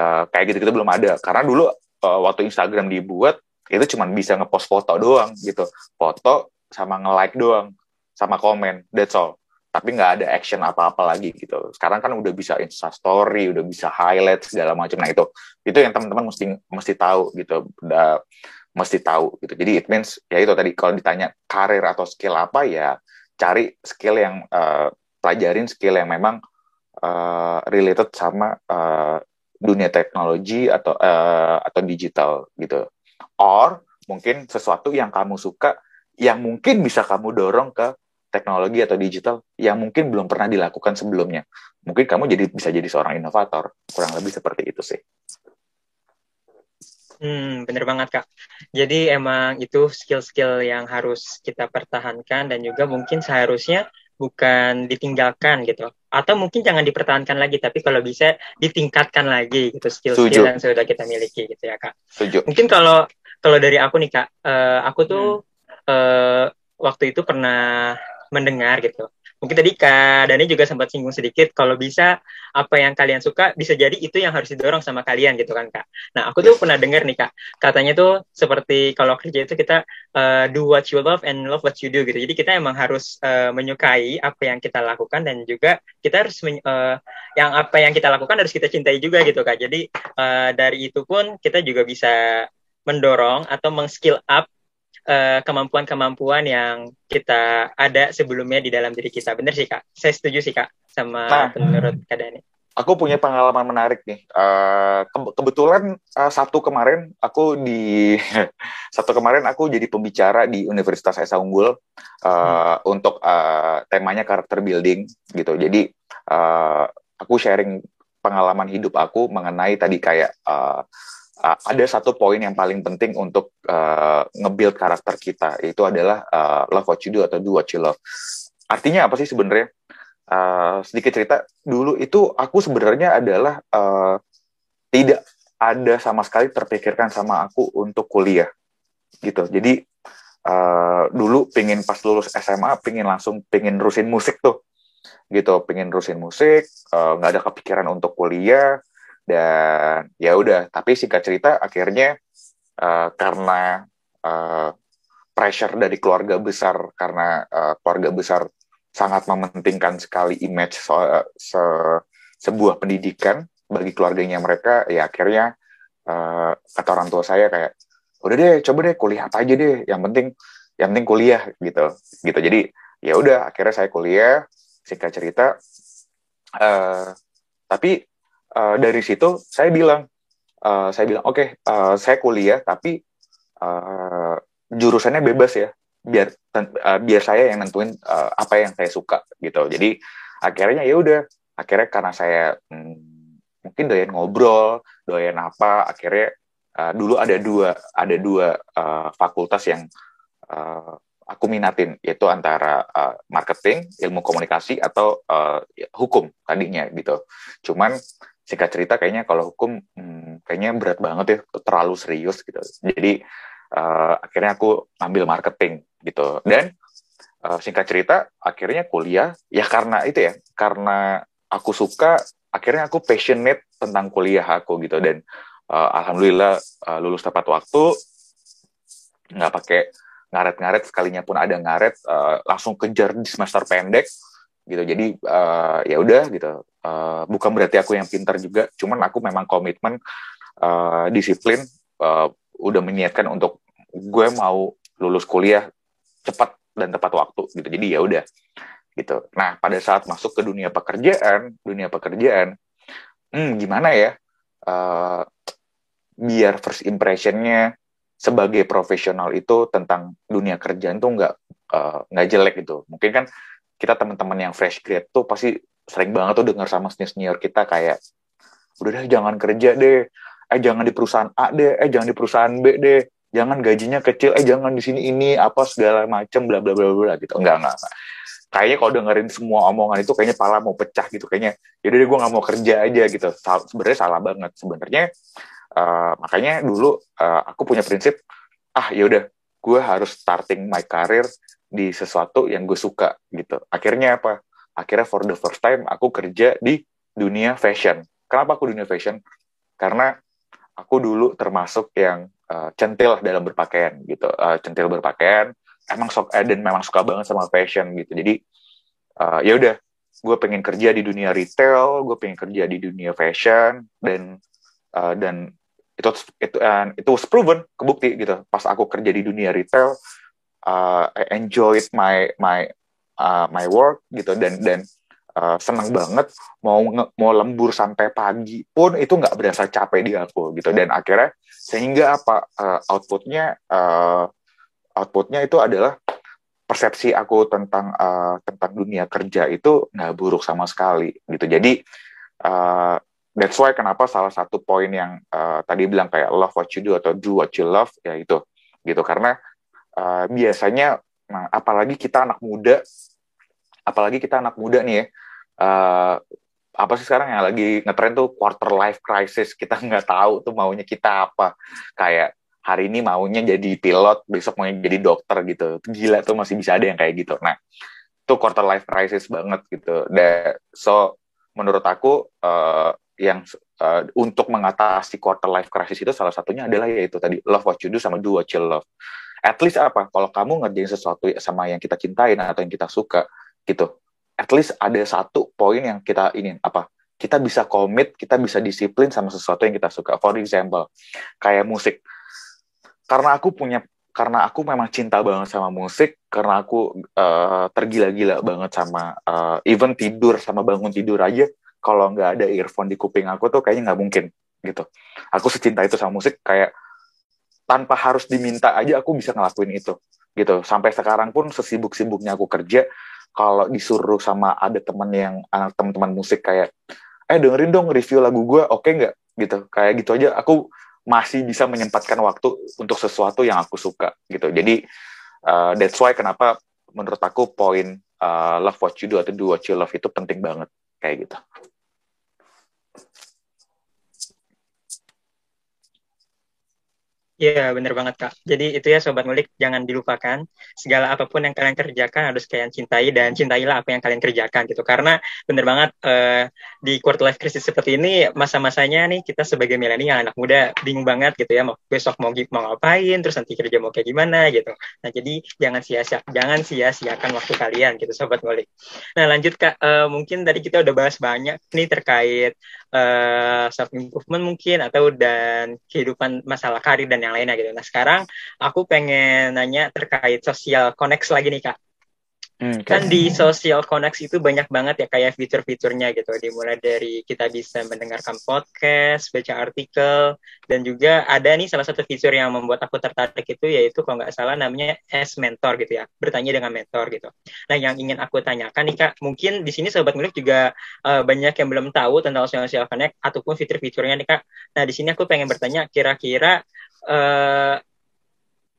uh, kayak gitu kita belum ada. Karena dulu uh, waktu Instagram dibuat itu cuma bisa ngepost foto doang gitu. Foto sama nge-like doang sama komen that's all. Tapi nggak ada action apa-apa lagi gitu. Sekarang kan udah bisa insta story udah bisa highlight segala macam nah itu itu yang teman-teman mesti mesti tahu gitu. Udah mesti tahu gitu jadi it means ya itu tadi kalau ditanya karir atau skill apa ya cari skill yang uh, pelajarin skill yang memang uh, related sama uh, dunia teknologi atau uh, atau digital gitu. Or mungkin sesuatu yang kamu suka yang mungkin bisa kamu dorong ke teknologi atau digital yang mungkin belum pernah dilakukan sebelumnya. Mungkin kamu jadi bisa jadi seorang inovator. Kurang lebih seperti itu sih. Hmm, bener banget kak. Jadi emang itu skill-skill yang harus kita pertahankan dan juga mungkin seharusnya bukan ditinggalkan gitu atau mungkin jangan dipertahankan lagi tapi kalau bisa ditingkatkan lagi gitu skill-skill yang sudah kita miliki gitu ya kak Setuju. mungkin kalau kalau dari aku nih kak uh, aku tuh hmm. uh, waktu itu pernah mendengar gitu mungkin tadi Kak Dani juga sempat singgung sedikit kalau bisa apa yang kalian suka bisa jadi itu yang harus didorong sama kalian gitu kan Kak. Nah aku tuh pernah dengar nih Kak katanya tuh seperti kalau kerja itu kita uh, do what you love and love what you do gitu. Jadi kita emang harus uh, menyukai apa yang kita lakukan dan juga kita harus uh, yang apa yang kita lakukan harus kita cintai juga gitu Kak. Jadi uh, dari itu pun kita juga bisa mendorong atau meng-skill up kemampuan-kemampuan uh, yang kita ada sebelumnya di dalam diri kita. Bener sih kak, saya setuju sih kak sama nah, menurut kak Dani. Aku punya pengalaman menarik nih. Uh, ke kebetulan uh, Sabtu kemarin aku di satu kemarin aku jadi pembicara di Universitas Esa Unggul uh, hmm. untuk uh, temanya karakter building gitu. Jadi uh, aku sharing pengalaman hidup aku mengenai tadi kayak uh, uh, ada satu poin yang paling penting untuk uh, nge-build karakter kita itu adalah uh, love what you do atau do what you love. Artinya apa sih sebenarnya? Uh, sedikit cerita dulu itu aku sebenarnya adalah uh, tidak ada sama sekali terpikirkan sama aku untuk kuliah gitu. Jadi uh, dulu pengen pas lulus SMA pengen langsung pengen rusin musik tuh gitu, pengen rusin musik, nggak uh, ada kepikiran untuk kuliah dan ya udah tapi singkat cerita akhirnya uh, karena uh, pressure dari keluarga besar karena uh, keluarga besar sangat mementingkan sekali image so, se, sebuah pendidikan bagi keluarganya mereka ya akhirnya uh, kata orang tua saya kayak udah deh coba deh kuliah apa aja deh yang penting yang penting kuliah gitu gitu. Jadi ya udah akhirnya saya kuliah singkat cerita uh, tapi uh, dari situ saya bilang uh, saya bilang oke okay, uh, saya kuliah tapi uh, jurusannya bebas ya biar uh, biar saya yang nentuin uh, apa yang saya suka gitu. Jadi akhirnya ya udah akhirnya karena saya hmm, mungkin doyan ngobrol doyan apa akhirnya uh, dulu ada dua ada dua uh, fakultas yang uh, aku minatin yaitu antara uh, marketing ilmu komunikasi atau uh, hukum tadinya gitu. Cuman singkat cerita kayaknya kalau hukum hmm, kayaknya berat banget ya terlalu serius gitu. Jadi uh, akhirnya aku ambil marketing gitu. Dan uh, singkat cerita akhirnya kuliah ya karena itu ya karena aku suka akhirnya aku passionate tentang kuliah aku gitu. Dan uh, alhamdulillah uh, lulus tepat waktu nggak pakai ngaret-ngaret sekalinya pun ada ngaret uh, langsung kejar di semester pendek gitu. Jadi uh, ya udah gitu. Uh, bukan berarti aku yang pintar juga cuman aku memang komitmen uh, disiplin uh, udah meniatkan untuk gue mau lulus kuliah cepat dan tepat waktu gitu. Jadi ya udah gitu. Nah pada saat masuk ke dunia pekerjaan dunia pekerjaan hmm, gimana ya? Uh, biar first impressionnya sebagai profesional itu tentang dunia kerjaan tuh nggak nggak uh, jelek gitu. Mungkin kan kita teman-teman yang fresh grad tuh pasti sering banget tuh dengar sama senior senior kita kayak udah deh jangan kerja deh. Eh jangan di perusahaan A deh. Eh jangan di perusahaan B deh. Jangan gajinya kecil. Eh jangan di sini ini apa segala macem bla bla bla bla gitu. Enggak enggak, enggak. kayaknya kalau dengerin semua omongan itu kayaknya pala mau pecah gitu. Kayaknya yaudah deh gue nggak mau kerja aja gitu. Sebenarnya salah banget. Sebenarnya uh, makanya dulu uh, aku punya prinsip ah yaudah gue harus starting my career di sesuatu yang gue suka gitu akhirnya apa akhirnya for the first time aku kerja di dunia fashion. Kenapa aku dunia fashion? Karena aku dulu termasuk yang uh, centil dalam berpakaian gitu, uh, centil berpakaian. Emang sok eh, dan memang suka banget sama fashion gitu. Jadi uh, ya udah, gue pengen kerja di dunia retail, gue pengen kerja di dunia fashion dan uh, dan itu itu uh, itu was proven kebukti gitu. Pas aku kerja di dunia retail, uh, I enjoyed my my uh, my work gitu. Dan dan uh, seneng banget mau mau lembur sampai pagi pun itu nggak berasa capek di aku gitu. Dan akhirnya sehingga apa uh, outputnya uh, outputnya itu adalah persepsi aku tentang uh, tentang dunia kerja itu nggak buruk sama sekali gitu. Jadi uh, that's why kenapa salah satu poin yang uh, tadi bilang kayak love what you do atau do what you love ya itu gitu. Karena uh, biasanya Nah, apalagi kita anak muda, apalagi kita anak muda nih ya, uh, apa sih sekarang yang lagi ngetren tuh quarter life crisis, kita nggak tahu tuh maunya kita apa. Kayak hari ini maunya jadi pilot, besok maunya jadi dokter gitu. Gila tuh masih bisa ada yang kayak gitu. Nah, itu quarter life crisis banget gitu. Dan so menurut aku uh, yang uh, untuk mengatasi quarter life crisis itu salah satunya adalah yaitu tadi love what you do sama do what you love. At least apa? Kalau kamu ngerjain sesuatu sama yang kita cintain atau yang kita suka gitu, at least ada satu poin yang kita ingin apa? Kita bisa komit, kita bisa disiplin sama sesuatu yang kita suka. For example, kayak musik. Karena aku punya karena aku memang cinta banget sama musik karena aku uh, tergila-gila banget sama uh, even tidur sama bangun tidur aja kalau nggak ada earphone di kuping aku tuh kayaknya nggak mungkin gitu aku secinta itu sama musik kayak tanpa harus diminta aja aku bisa ngelakuin itu gitu sampai sekarang pun sesibuk-sibuknya aku kerja kalau disuruh sama ada temen yang anak teman-teman musik kayak eh dengerin dong review lagu gue oke okay nggak gitu kayak gitu aja aku masih bisa menyempatkan waktu untuk sesuatu yang aku suka gitu. Jadi uh, that's why kenapa menurut aku poin uh, love what you do atau do what you love itu penting banget kayak gitu. Iya, bener banget, Kak. Jadi itu ya Sobat Ngulik, jangan dilupakan. Segala apa pun yang kalian kerjakan harus kalian cintai dan cintailah apa yang kalian kerjakan gitu. Karena bener banget uh, di quarter life crisis seperti ini, masa-masanya nih kita sebagai milenial anak muda bingung banget gitu ya, mau besok mau, mau ngapain, terus nanti kerja mau kayak gimana gitu. Nah jadi jangan sia-sia, jangan sia-siakan waktu kalian gitu Sobat Ngulik. Nah lanjut Kak, uh, mungkin tadi kita udah bahas banyak nih terkait uh, self improvement mungkin atau dan kehidupan masalah karir dan yang lainnya gitu. Nah sekarang aku pengen nanya terkait social connect lagi nih kak. Hmm, kan di social connect itu banyak banget ya kayak fitur-fiturnya gitu. Dimulai dari kita bisa mendengarkan podcast, baca artikel, dan juga ada nih salah satu fitur yang membuat aku tertarik itu yaitu kalau nggak salah namanya S mentor gitu ya, bertanya dengan mentor gitu. Nah yang ingin aku tanyakan nih kak, mungkin di sini sobat milik juga uh, banyak yang belum tahu tentang social connect ataupun fitur-fiturnya nih kak. Nah di sini aku pengen bertanya kira-kira uh,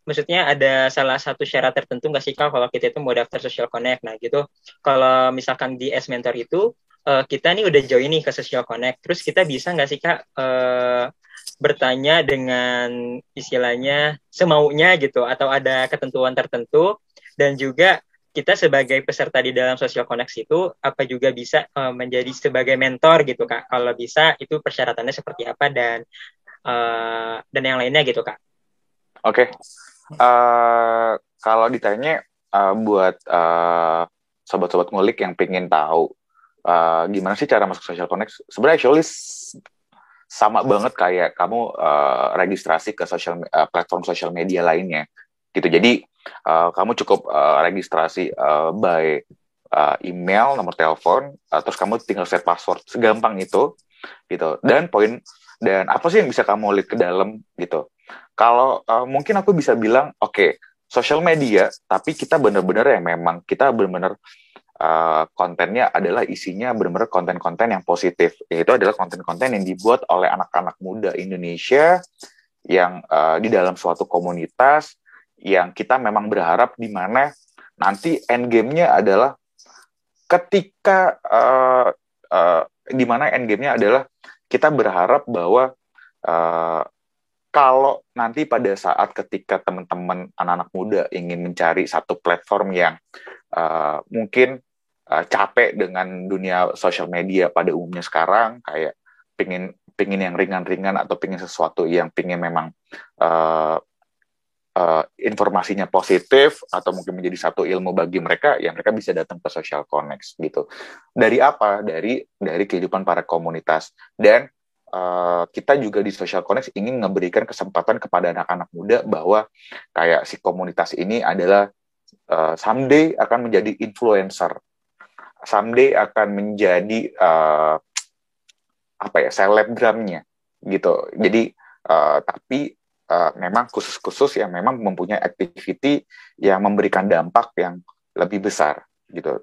maksudnya ada salah satu syarat tertentu nggak sih kalau kita itu mau daftar social connect. Nah gitu. Kalau misalkan di S mentor itu uh, kita nih udah join nih ke social connect. Terus kita bisa nggak sih kak uh, bertanya dengan istilahnya semaunya gitu atau ada ketentuan tertentu. Dan juga kita sebagai peserta di dalam social connect itu apa juga bisa uh, menjadi sebagai mentor gitu kak? Kalau bisa itu persyaratannya seperti apa dan uh, dan yang lainnya gitu kak. Oke. Uh, kalau ditanya uh, buat uh, sobat-sobat ngulik yang pengen tahu uh, gimana sih cara masuk social connect, sebenarnya actually sama banget kayak kamu uh, registrasi ke social uh, platform social media lainnya gitu. Jadi uh, kamu cukup uh, registrasi uh, by uh, email, nomor telepon, uh, terus kamu tinggal set password segampang itu gitu. Dan poin dan apa sih yang bisa kamu lihat ke dalam gitu kalau uh, mungkin aku bisa bilang oke okay, sosial media tapi kita benar-benar ya memang kita benar-benar uh, kontennya adalah isinya benar-benar konten-konten yang positif. Yaitu adalah konten-konten yang dibuat oleh anak-anak muda Indonesia yang uh, di dalam suatu komunitas yang kita memang berharap di mana nanti end game-nya adalah ketika uh, uh, di mana end game-nya adalah kita berharap bahwa uh, kalau nanti pada saat ketika teman-teman anak-anak muda ingin mencari satu platform yang uh, mungkin uh, capek dengan dunia sosial media pada umumnya sekarang kayak pingin pingin yang ringan-ringan atau pingin sesuatu yang pingin memang uh, uh, informasinya positif atau mungkin menjadi satu ilmu bagi mereka ya mereka bisa datang ke social connect gitu. Dari apa? Dari dari kehidupan para komunitas. Dan uh, kita juga di social connect ingin memberikan kesempatan kepada anak-anak muda bahwa kayak si komunitas ini adalah uh, someday akan menjadi influencer someday akan menjadi uh, apa ya selebgramnya gitu jadi uh, tapi uh, memang khusus-khusus yang memang mempunyai activity yang memberikan dampak yang lebih besar gitu.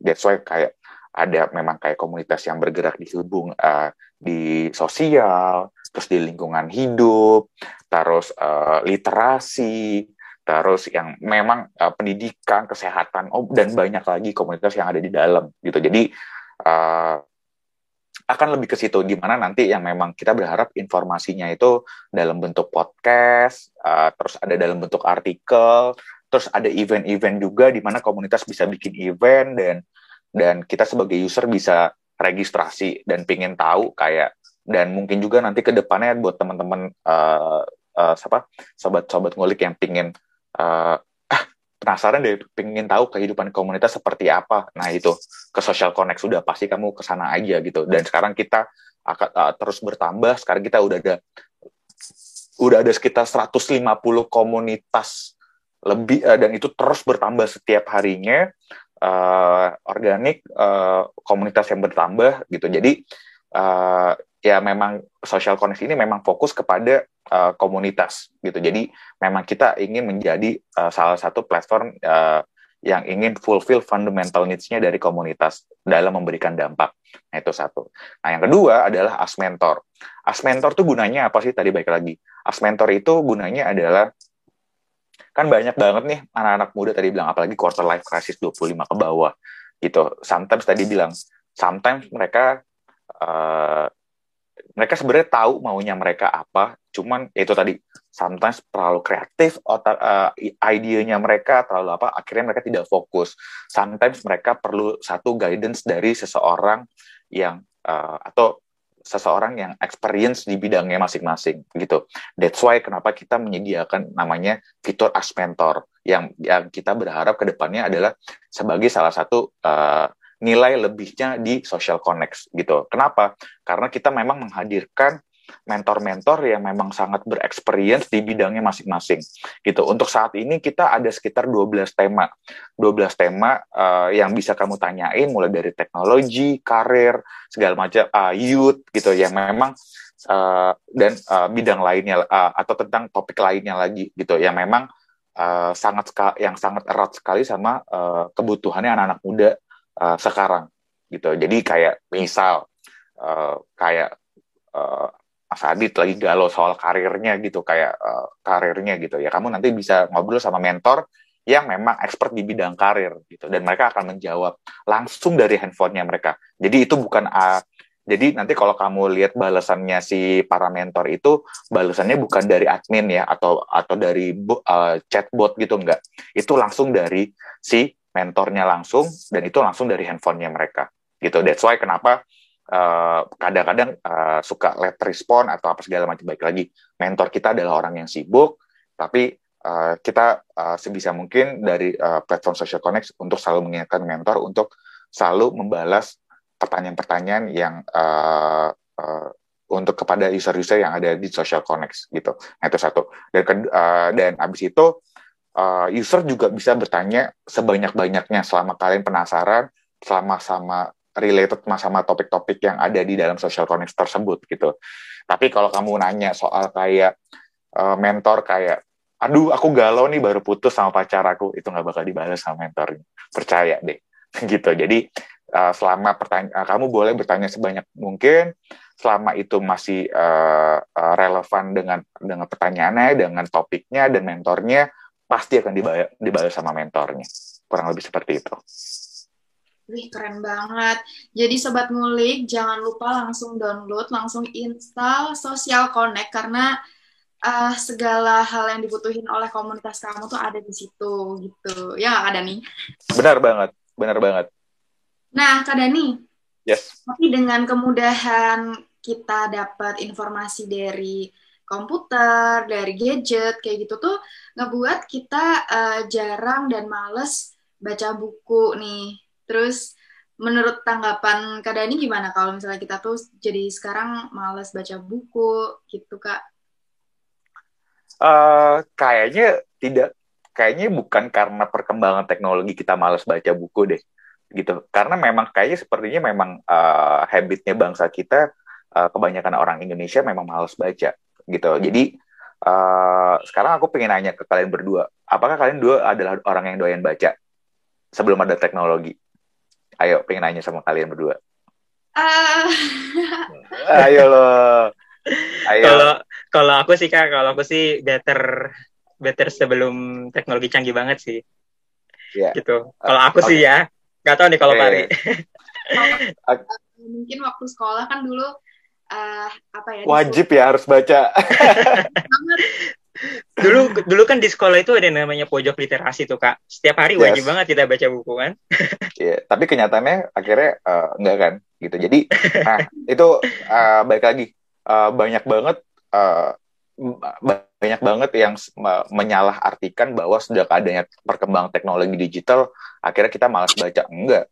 That's why kayak ada memang kayak komunitas yang bergerak di hubung uh, di sosial, terus di lingkungan hidup, terus uh, literasi, terus yang memang uh, pendidikan, kesehatan, oh, dan banyak lagi komunitas yang ada di dalam gitu. Jadi uh, akan lebih ke situ di mana nanti yang memang kita berharap informasinya itu dalam bentuk podcast uh, terus ada dalam bentuk artikel terus ada event-event juga di mana komunitas bisa bikin event dan dan kita sebagai user bisa registrasi dan pingin tahu kayak dan mungkin juga nanti ke depannya buat teman-teman uh, uh, sobat-sobat ngulik yang pingin uh, ah penasaran deh pingin tahu kehidupan komunitas seperti apa. Nah itu ke social connect sudah pasti kamu ke sana aja gitu. Dan sekarang kita akan uh, terus bertambah. Sekarang kita udah ada udah ada sekitar 150 komunitas lebih uh, dan itu terus bertambah setiap harinya uh, organik uh, komunitas yang bertambah gitu jadi uh, ya memang social connect ini memang fokus kepada uh, komunitas gitu jadi memang kita ingin menjadi uh, salah satu platform uh, yang ingin fulfill fundamental needs-nya dari komunitas dalam memberikan dampak. Nah, itu satu. Nah, yang kedua adalah as mentor. As mentor tuh gunanya apa sih? Tadi baik lagi. As mentor itu gunanya adalah kan banyak banget nih anak-anak muda tadi bilang apalagi quarter life crisis 25 ke bawah gitu. Sometimes tadi bilang sometimes mereka uh, mereka sebenarnya tahu maunya mereka apa, cuman itu tadi sometimes terlalu kreatif, otak uh, idenya mereka terlalu apa, akhirnya mereka tidak fokus. Sometimes mereka perlu satu guidance dari seseorang yang uh, atau seseorang yang experience di bidangnya masing-masing gitu. That's why kenapa kita menyediakan namanya fitur as mentor yang yang kita berharap ke depannya adalah sebagai salah satu uh, nilai lebihnya di social connect gitu. Kenapa? Karena kita memang menghadirkan mentor-mentor yang memang sangat berexperience di bidangnya masing-masing gitu. Untuk saat ini kita ada sekitar 12 tema. 12 tema uh, yang bisa kamu tanyain mulai dari teknologi, karir, segala macam uh, youth gitu yang memang uh, dan uh, bidang lainnya uh, atau tentang topik lainnya lagi gitu yang memang uh, sangat yang sangat erat sekali sama uh, kebutuhannya anak-anak muda uh, sekarang gitu. Jadi kayak misal uh, kayak Mas Adit lagi galau soal karirnya gitu, kayak uh, karirnya gitu ya. Kamu nanti bisa ngobrol sama mentor yang memang expert di bidang karir gitu dan mereka akan menjawab langsung dari handphonenya mereka. Jadi itu bukan uh, jadi nanti kalau kamu lihat balasannya si para mentor itu balasannya bukan dari admin ya atau atau dari uh, chatbot gitu enggak. Itu langsung dari si mentornya langsung dan itu langsung dari handphonenya mereka gitu that's why kenapa kadang-kadang uh, suka let respon atau apa segala macam baik lagi mentor kita adalah orang yang sibuk tapi uh, kita uh, sebisa mungkin dari uh, platform social connect untuk selalu mengingatkan mentor untuk selalu membalas pertanyaan-pertanyaan yang uh, uh, untuk kepada user-user yang ada di social connect gitu. Nah, itu satu. Dan uh, dan abis itu uh, user juga bisa bertanya sebanyak-banyaknya selama kalian penasaran, selama sama related sama topik-topik yang ada di dalam social connect tersebut gitu. Tapi kalau kamu nanya soal kayak uh, mentor kayak, aduh aku galau nih baru putus sama pacar aku, itu nggak bakal dibalas sama mentornya. Percaya deh, gitu. Jadi uh, selama pertanyaan, uh, kamu boleh bertanya sebanyak mungkin, selama itu masih uh, uh, relevan dengan dengan pertanyaannya, dengan topiknya dan mentornya, pasti akan dibayar sama mentornya. Kurang lebih seperti itu. Wih, keren banget. Jadi Sobat Ngulik, jangan lupa langsung download, langsung install Social Connect, karena uh, segala hal yang dibutuhin oleh komunitas kamu tuh ada di situ, gitu. Ya Kak Dani? Benar banget, benar banget. Nah, Kak Dani, yes. tapi dengan kemudahan kita dapat informasi dari komputer, dari gadget, kayak gitu tuh ngebuat kita uh, jarang dan males baca buku nih. Terus menurut tanggapan Kak Dani gimana kalau misalnya kita tuh jadi sekarang males baca buku gitu Kak? Uh, kayaknya tidak, kayaknya bukan karena perkembangan teknologi kita males baca buku deh gitu karena memang kayaknya sepertinya memang uh, habitnya bangsa kita uh, kebanyakan orang Indonesia memang males baca gitu. Jadi uh, sekarang aku pengen nanya ke kalian berdua, apakah kalian dua adalah orang yang doyan baca sebelum ada teknologi? Ayo, pengen nanya sama kalian berdua. Uh... Ayo lo. Ayo. Kalau kalau aku sih kak, kalau aku sih better better sebelum teknologi canggih banget sih. Yeah. Gitu. Kalau aku okay. sih ya, nggak tahu nih kalau okay. Pari. Mungkin waktu sekolah kan dulu uh, apa ya wajib ya harus baca dulu dulu kan di sekolah itu ada namanya pojok literasi tuh kak. Setiap hari wajib yes. banget kita baca buku kan? Iya, yeah, tapi kenyataannya akhirnya uh, enggak kan? Gitu. Jadi nah itu uh, baik lagi. Uh, banyak banget uh, banyak banget yang menyalahartikan bahwa sejak adanya perkembangan teknologi digital akhirnya kita malas baca. Enggak.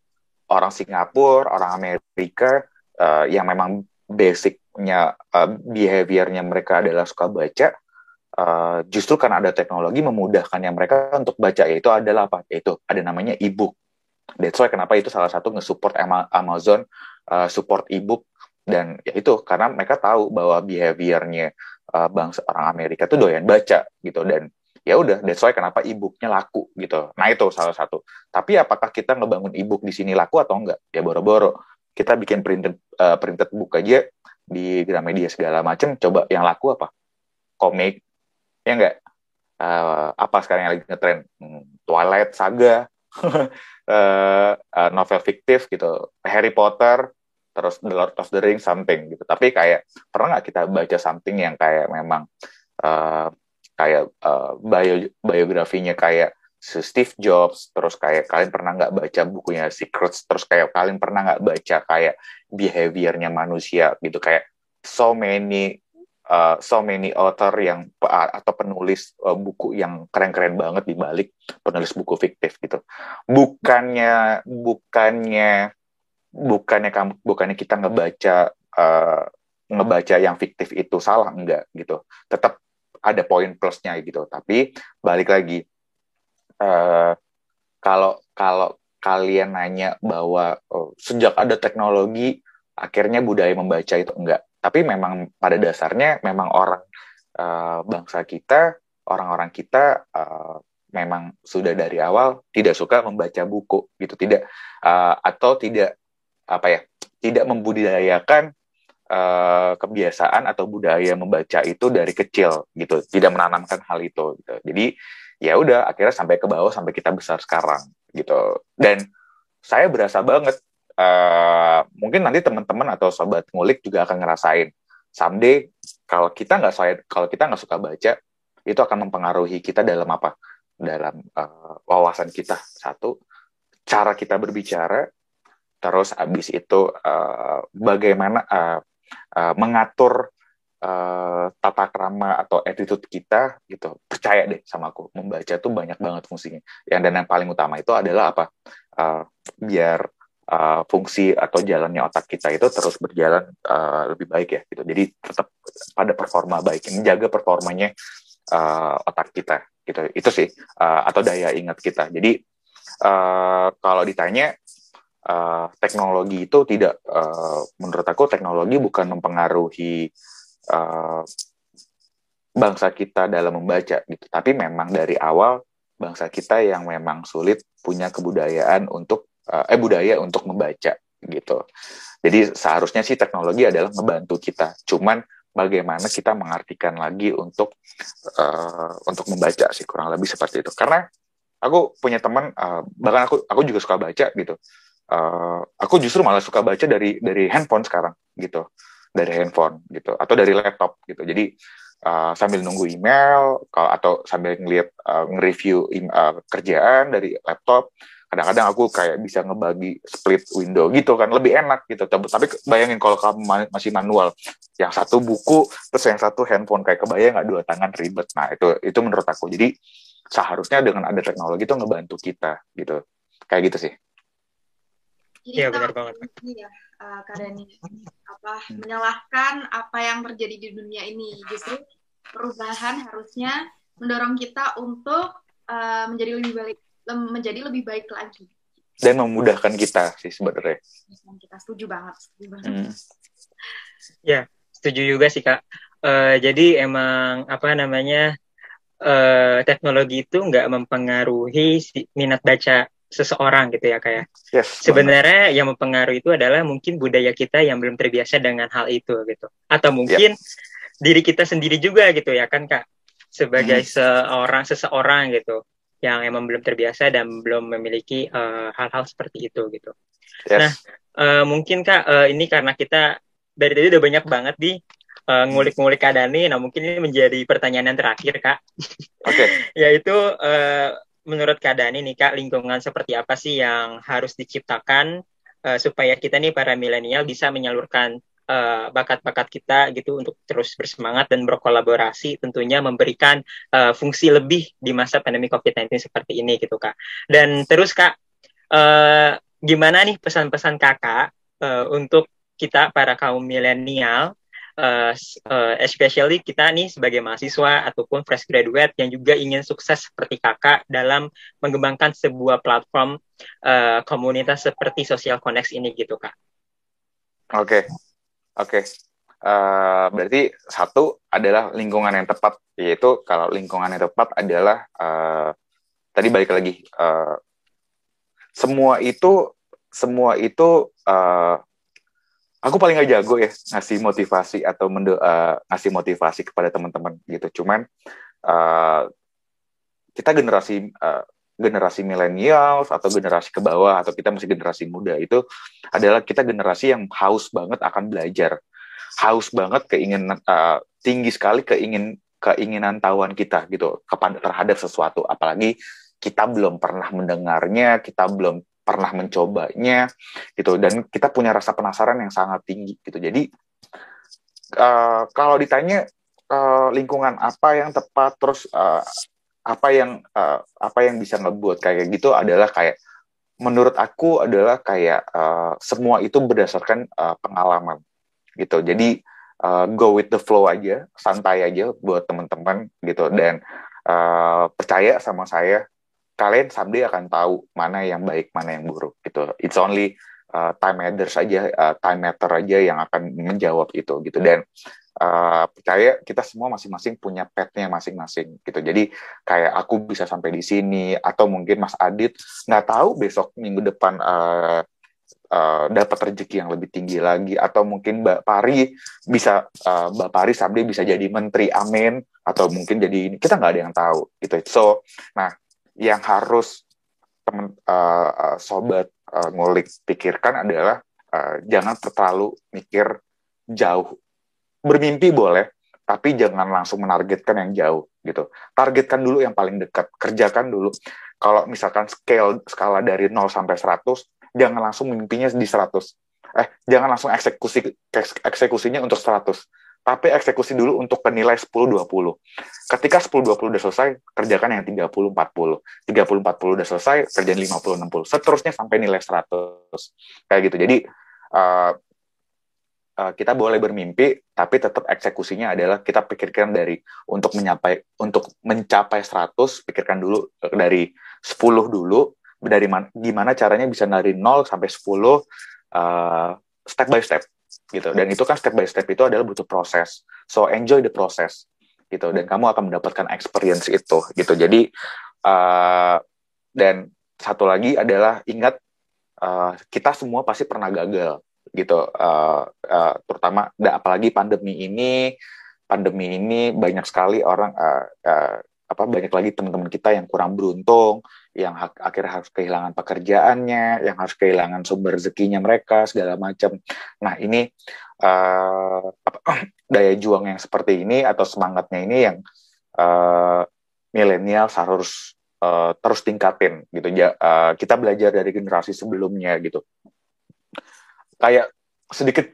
Orang Singapura orang Amerika uh, yang memang basicnya uh, behaviornya mereka adalah suka baca uh, justru karena ada teknologi memudahkannya mereka untuk baca yaitu adalah apa? Yaitu ada namanya ebook. That's why kenapa itu salah satu nge-support Amazon uh, support ebook. Dan ya itu karena mereka tahu bahwa behaviornya uh, bangsa orang Amerika tuh doyan baca gitu. Dan ya udah that's why kenapa e-booknya laku gitu. Nah itu salah satu. Tapi apakah kita ngebangun e-book di sini laku atau enggak? Ya boro-boro. Kita bikin printed uh, printed book aja di Gramedia segala macam coba yang laku apa? Komik ya enggak uh, apa sekarang yang lagi ngetren hmm, Twilight Saga. Uh, novel fiktif gitu. Harry Potter terus The Lord of the Rings something gitu. Tapi kayak pernah nggak kita baca something yang kayak memang uh, kayak uh, bio biografinya kayak Steve Jobs, terus kayak kalian pernah nggak baca bukunya Secrets, terus kayak kalian pernah nggak baca kayak behaviornya manusia gitu? Kayak so many uh, so many author yang atau penulis uh, buku yang keren-keren banget di balik penulis buku fiktif gitu. Bukannya bukannya bukannya kamu bukannya kita ngebaca uh, ngebaca yang fiktif itu salah enggak gitu. Tetap ada poin plusnya gitu. Tapi balik lagi uh, kalau kalau kalian nanya bahwa oh, sejak ada teknologi akhirnya budaya membaca itu enggak tapi memang pada dasarnya memang orang uh, bangsa kita orang-orang kita uh, memang sudah dari awal tidak suka membaca buku gitu. Tidak uh, atau tidak apa ya tidak membudidayakan uh, kebiasaan atau budaya membaca itu dari kecil gitu. Tidak menanamkan hal itu gitu. jadi ya udah akhirnya sampai ke bawah sampai kita besar sekarang gitu. Dan saya berasa banget uh, mungkin nanti teman-teman atau sobat ngulik juga akan ngerasain. Someday kalau kita nggak kalau kita nggak suka baca itu akan mempengaruhi kita dalam apa? Dalam uh, wawasan kita. Satu cara kita berbicara terus habis itu uh, bagaimana uh, uh, mengatur uh, tata krama atau attitude kita gitu. Percaya deh sama aku membaca tuh banyak banget fungsinya. Yang dan yang paling utama itu adalah apa? Uh, biar uh, fungsi atau jalannya otak kita itu terus berjalan uh, lebih baik ya gitu. Jadi tetap pada performa baik menjaga performanya uh, otak kita gitu. Itu sih uh, atau daya ingat kita. Jadi uh, kalau ditanya uh, teknologi itu tidak uh, menurut aku teknologi bukan mempengaruhi uh, bangsa kita dalam membaca gitu. Tapi memang dari awal bangsa kita yang memang sulit punya kebudayaan untuk eh budaya untuk membaca gitu. Jadi seharusnya sih teknologi adalah membantu kita. Cuman bagaimana kita mengartikan lagi untuk uh, untuk membaca sih kurang lebih seperti itu. Karena aku punya teman uh, bahkan aku aku juga suka baca gitu. Uh, aku justru malah suka baca dari dari handphone sekarang gitu. Dari handphone gitu. Atau dari laptop gitu. Jadi uh, sambil nunggu email kalau atau sambil ngeliat uh, nge-review uh, kerjaan dari laptop kadang-kadang aku kayak bisa ngebagi split window gitu kan lebih enak gitu. Tapi bayangin kalau kamu masih manual yang satu buku terus yang satu handphone kayak kebayang nggak? Dua tangan ribet. Nah itu itu menurut aku. Jadi seharusnya dengan ada teknologi itu ngebantu kita gitu. Kayak gitu sih. Jadi ya, benar banget. Ya, uh, Dani, apa menyalahkan apa yang terjadi di dunia ini. Justru perubahan harusnya mendorong kita untuk uh, menjadi lebih baik menjadi lebih baik lagi. Dan memudahkan kita sih sebenarnya. Kita setuju banget, setuju banget. Hmm. Ya, setuju juga sih kak. Uh, jadi emang apa namanya uh, teknologi itu nggak mempengaruhi si minat baca seseorang gitu ya kayak. Ya. Yes, Sebenarnya yang mempengaruhi itu adalah mungkin budaya kita yang belum terbiasa dengan hal itu gitu. Atau mungkin yeah. diri kita sendiri juga gitu ya kan Kak. Sebagai hmm. seorang seseorang gitu yang emang belum terbiasa dan belum memiliki eh, hal-hal uh, seperti itu gitu. Yes. Nah, uh, mungkin Kak uh, ini karena kita dari tadi udah banyak banget uh, ngulik-ngulik Kak Dani. Nah, mungkin ini menjadi pertanyaan yang terakhir, Kak. Oke. Okay. Yaitu uh, menurut Kak Dani nih, Kak, lingkungan seperti apa sih yang harus diciptakan uh, supaya kita nih para milenial bisa menyalurkan bakat-bakat uh, kita gitu untuk terus bersemangat dan berkolaborasi tentunya memberikan uh, fungsi lebih di masa pandemi COVID-19 seperti ini gitu Kak. Dan terus Kak, uh, gimana nih pesan-pesan Kakak uh, untuk kita para kaum milenial uh, uh, especially kita nih sebagai mahasiswa ataupun fresh graduate yang juga ingin sukses seperti kakak dalam mengembangkan sebuah platform uh, komunitas seperti Social Connect ini gitu kak. Oke. Oke. Okay. Uh, berarti satu adalah lingkungan yang tepat, yaitu kalau lingkungan yang tepat adalah uh, tadi balik lagi uh, semua itu semua itu uh, aku paling gak jago ya ngasih motivasi atau mendo uh, ngasih motivasi kepada teman-teman gitu. Cuman uh, kita generasi uh, generasi milenial atau generasi ke bawah atau kita masih generasi muda itu adalah kita generasi yang haus banget akan belajar, haus banget keinginan uh, tinggi sekali keingin keinginan tahuan kita gitu terhadap sesuatu, apalagi kita belum pernah mendengarnya, kita belum pernah mencobanya gitu. Dan kita punya rasa penasaran yang sangat tinggi gitu. Jadi uh, kalau ditanya uh, lingkungan apa yang tepat terus uh, apa yang uh, apa yang bisa ngebuat kayak gitu adalah kayak menurut aku adalah kayak uh, semua itu berdasarkan uh, pengalaman gitu. Jadi uh, go with the flow aja santai aja buat teman-teman gitu. Dan uh, percaya sama saya kalian someday akan tahu mana yang baik mana yang buruk gitu. It's only uh, time matters saja uh, time matter aja yang akan menjawab itu gitu. Dan uh, percaya kita semua masing-masing punya petnya masing-masing gitu jadi kayak aku bisa sampai di sini atau mungkin Mas Adit nggak tahu besok minggu depan uh, Uh, dapat rezeki yang lebih tinggi lagi atau mungkin Mbak Pari bisa uh, Mbak Pari someday bisa jadi menteri amin atau mungkin jadi ini kita nggak ada yang tahu gitu so nah yang harus teman uh, sobat uh, ngulik pikirkan adalah uh, jangan terlalu mikir jauh. Bermimpi boleh, tapi jangan langsung menargetkan yang jauh gitu. Targetkan dulu yang paling dekat, kerjakan dulu. Kalau misalkan scale skala dari 0 sampai 100, jangan langsung mimpinya di 100. Eh, jangan langsung eksekusi eksekusinya untuk 100 tapi eksekusi dulu untuk ke nilai 10-20. Ketika 10-20 udah selesai, kerjakan yang 30-40. 30-40 udah selesai, kerjain 50-60. Seterusnya sampai nilai 100. Kayak gitu. Jadi, uh, uh, kita boleh bermimpi, tapi tetap eksekusinya adalah kita pikirkan dari untuk menyapai untuk mencapai 100, pikirkan dulu uh, dari 10 dulu, dari man, gimana caranya bisa dari 0 sampai 10 uh, step by step gitu. Dan itu kan step by step itu adalah butuh proses. So enjoy the process gitu. Dan kamu akan mendapatkan experience itu gitu. Jadi uh, dan satu lagi adalah ingat uh, kita semua pasti pernah gagal gitu uh, uh, terutama apalagi pandemi ini pandemi ini banyak sekali orang uh, uh, apa banyak lagi teman-teman kita yang kurang beruntung yang akhirnya harus kehilangan pekerjaannya, yang harus kehilangan sumber rezekinya mereka segala macam. Nah ini uh, daya juang yang seperti ini atau semangatnya ini yang uh, milenial harus uh, terus tingkatin gitu. Ya, uh, kita belajar dari generasi sebelumnya gitu. Kayak sedikit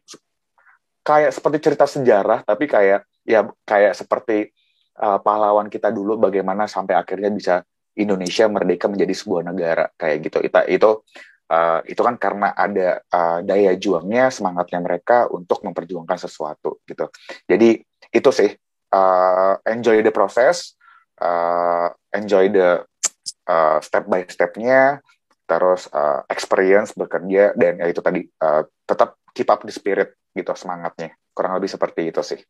kayak seperti cerita sejarah tapi kayak ya kayak seperti uh, pahlawan kita dulu bagaimana sampai akhirnya bisa Indonesia merdeka menjadi sebuah negara kayak gitu. Itu itu uh, itu kan karena ada uh, daya juangnya, semangatnya mereka untuk memperjuangkan sesuatu gitu. Jadi itu sih uh, enjoy the process, uh, enjoy the uh, step by stepnya, terus uh, experience bekerja dan ya itu tadi uh, tetap keep up the spirit gitu semangatnya. Kurang lebih seperti itu sih.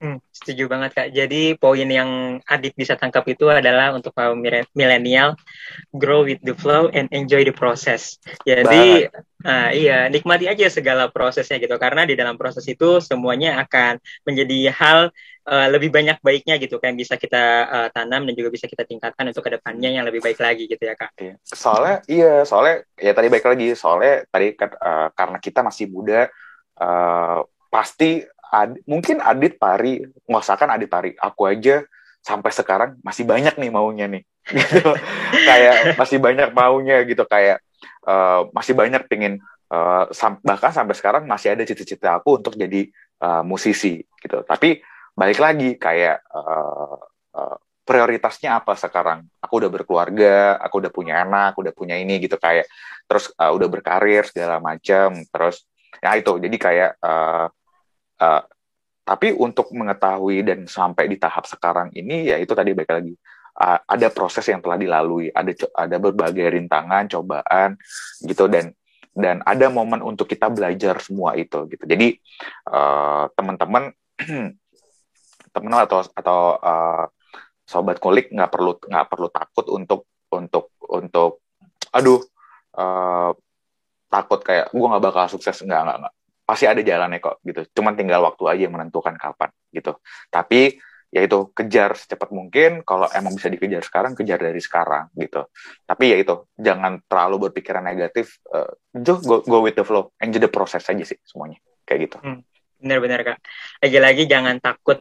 Hmm, setuju banget kak. Jadi poin yang Adit bisa tangkap itu adalah untuk kaum milenial, grow with the flow and enjoy the process. Jadi uh, iya nikmati aja segala prosesnya gitu karena di dalam proses itu semuanya akan menjadi hal uh, lebih banyak baiknya gitu kayak bisa kita uh, tanam dan juga bisa kita tingkatkan untuk ke depannya yang lebih baik lagi gitu ya kak. Iya. Soalnya iya soalnya ya tadi baik lagi soalnya tadi uh, karena kita masih muda uh, pasti Ad, mungkin Adit Pari, nggak usah kan Adit Pari, aku aja sampai sekarang masih banyak nih maunya nih, gitu. kayak masih banyak maunya gitu, kayak uh, masih banyak pengen uh, sam bahkan sampai sekarang masih ada cita-cita aku untuk jadi uh, musisi gitu. Tapi balik lagi kayak uh, uh, prioritasnya apa sekarang? Aku udah berkeluarga, aku udah punya anak, udah punya ini gitu kayak terus uh, udah berkarir segala macam, terus ya itu jadi kayak uh, Uh, tapi untuk mengetahui dan sampai di tahap sekarang ini, ya itu tadi baik lagi. Uh, ada proses yang telah dilalui, ada ada berbagai rintangan, cobaan gitu dan dan ada momen untuk kita belajar semua itu gitu. Jadi uh, teman-teman teman atau atau uh, sobat kulik nggak perlu nggak perlu takut untuk untuk untuk aduh uh, takut kayak gue nggak bakal sukses. Nggak nggak nggak pasti ada jalannya kok gitu. Cuman tinggal waktu aja yang menentukan kapan gitu. Tapi ya itu kejar secepat mungkin. Kalau emang bisa dikejar sekarang, kejar dari sekarang gitu. Tapi ya itu jangan terlalu berpikiran negatif. Uh, go, go with the flow, enjoy the process aja sih semuanya kayak gitu. Hmm, benar-benar kak. Lagi-lagi jangan takut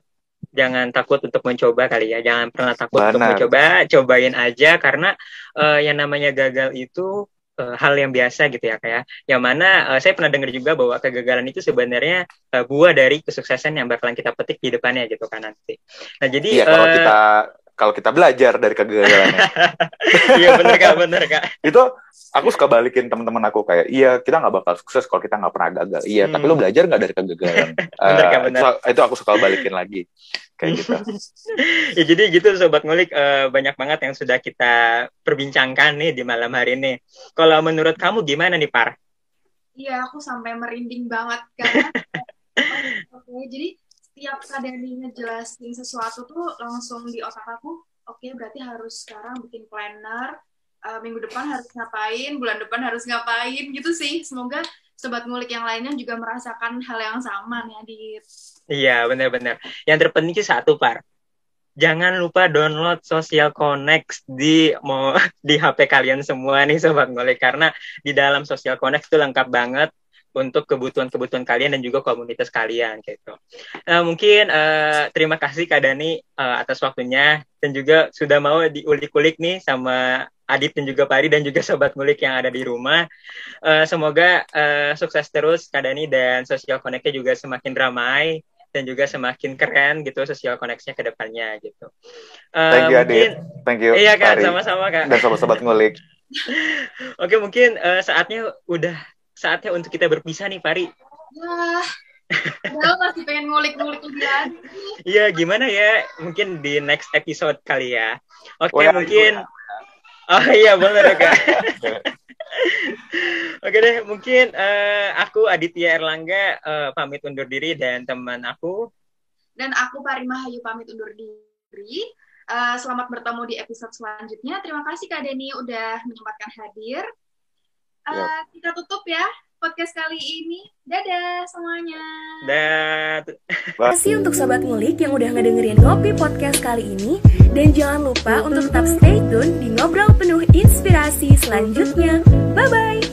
jangan takut untuk mencoba kali ya jangan pernah takut Benar. untuk mencoba cobain aja karena uh, yang namanya gagal itu uh, hal yang biasa gitu ya kayak ya. yang mana uh, saya pernah dengar juga bahwa kegagalan itu sebenarnya uh, buah dari kesuksesan yang bakalan kita petik di depannya gitu kan nanti. Nah jadi iya, kalau uh, kita kalau kita belajar dari kegagalannya. iya benar kak, benar kak. itu aku suka balikin teman-teman aku kayak, iya kita nggak bakal sukses kalau kita nggak pernah gagal. Iya, hmm. tapi lo belajar nggak dari kegagalan? bener, uh, kak, bener. Itu aku suka balikin lagi kayak gitu. ya jadi gitu sobat ngulik uh, banyak banget yang sudah kita perbincangkan nih di malam hari ini. Kalau menurut kamu gimana nih Par? Iya, aku sampai merinding banget karena Oke, jadi setiap Kadani ngejelasin sesuatu tuh langsung di otak aku, oke okay, berarti harus sekarang bikin planner, uh, minggu depan harus ngapain, bulan depan harus ngapain gitu sih. Semoga sobat ngulik yang lainnya juga merasakan hal yang sama nih Adit. Iya benar-benar. Yang terpenting sih satu par. Jangan lupa download Social Connect di mau di HP kalian semua nih sobat ngulik karena di dalam Social Connect itu lengkap banget untuk kebutuhan-kebutuhan kalian dan juga komunitas kalian gitu. Uh, mungkin uh, terima kasih Kak Dani uh, atas waktunya dan juga sudah mau diulik-ulik nih sama Adit dan juga Pari dan juga sobat ngulik yang ada di rumah. Uh, semoga uh, sukses terus Kak Dani dan Social Connect-nya juga semakin ramai dan juga semakin keren gitu sosial koneksinya ke depannya gitu. Uh, Thank you mungkin, Adit. Thank you. Iya Kak, sama-sama Kak. Dan sobat-sobat ngulik. Oke, mungkin uh, saatnya udah saatnya untuk kita berpisah nih, Pari. Wah, Padahal masih pengen ngulik-ngulik lebih lagi. Iya, gimana ya? Mungkin di next episode kali ya. Oke, okay, mungkin. Oh iya, boleh ya, Kak. Oke deh, mungkin uh, aku Aditya Erlangga uh, pamit undur diri dan teman aku. Dan aku Parima Hayu pamit undur diri. Uh, selamat bertemu di episode selanjutnya. Terima kasih Kak Deni udah menyempatkan hadir. Uh, Kita tutup ya podcast kali ini. Dadah semuanya. Dadah. Terima kasih untuk Sobat Ngulik yang udah ngedengerin Ngopi Podcast kali ini. Dan jangan lupa untuk tetap stay tune di Ngobrol Penuh Inspirasi selanjutnya. Bye-bye.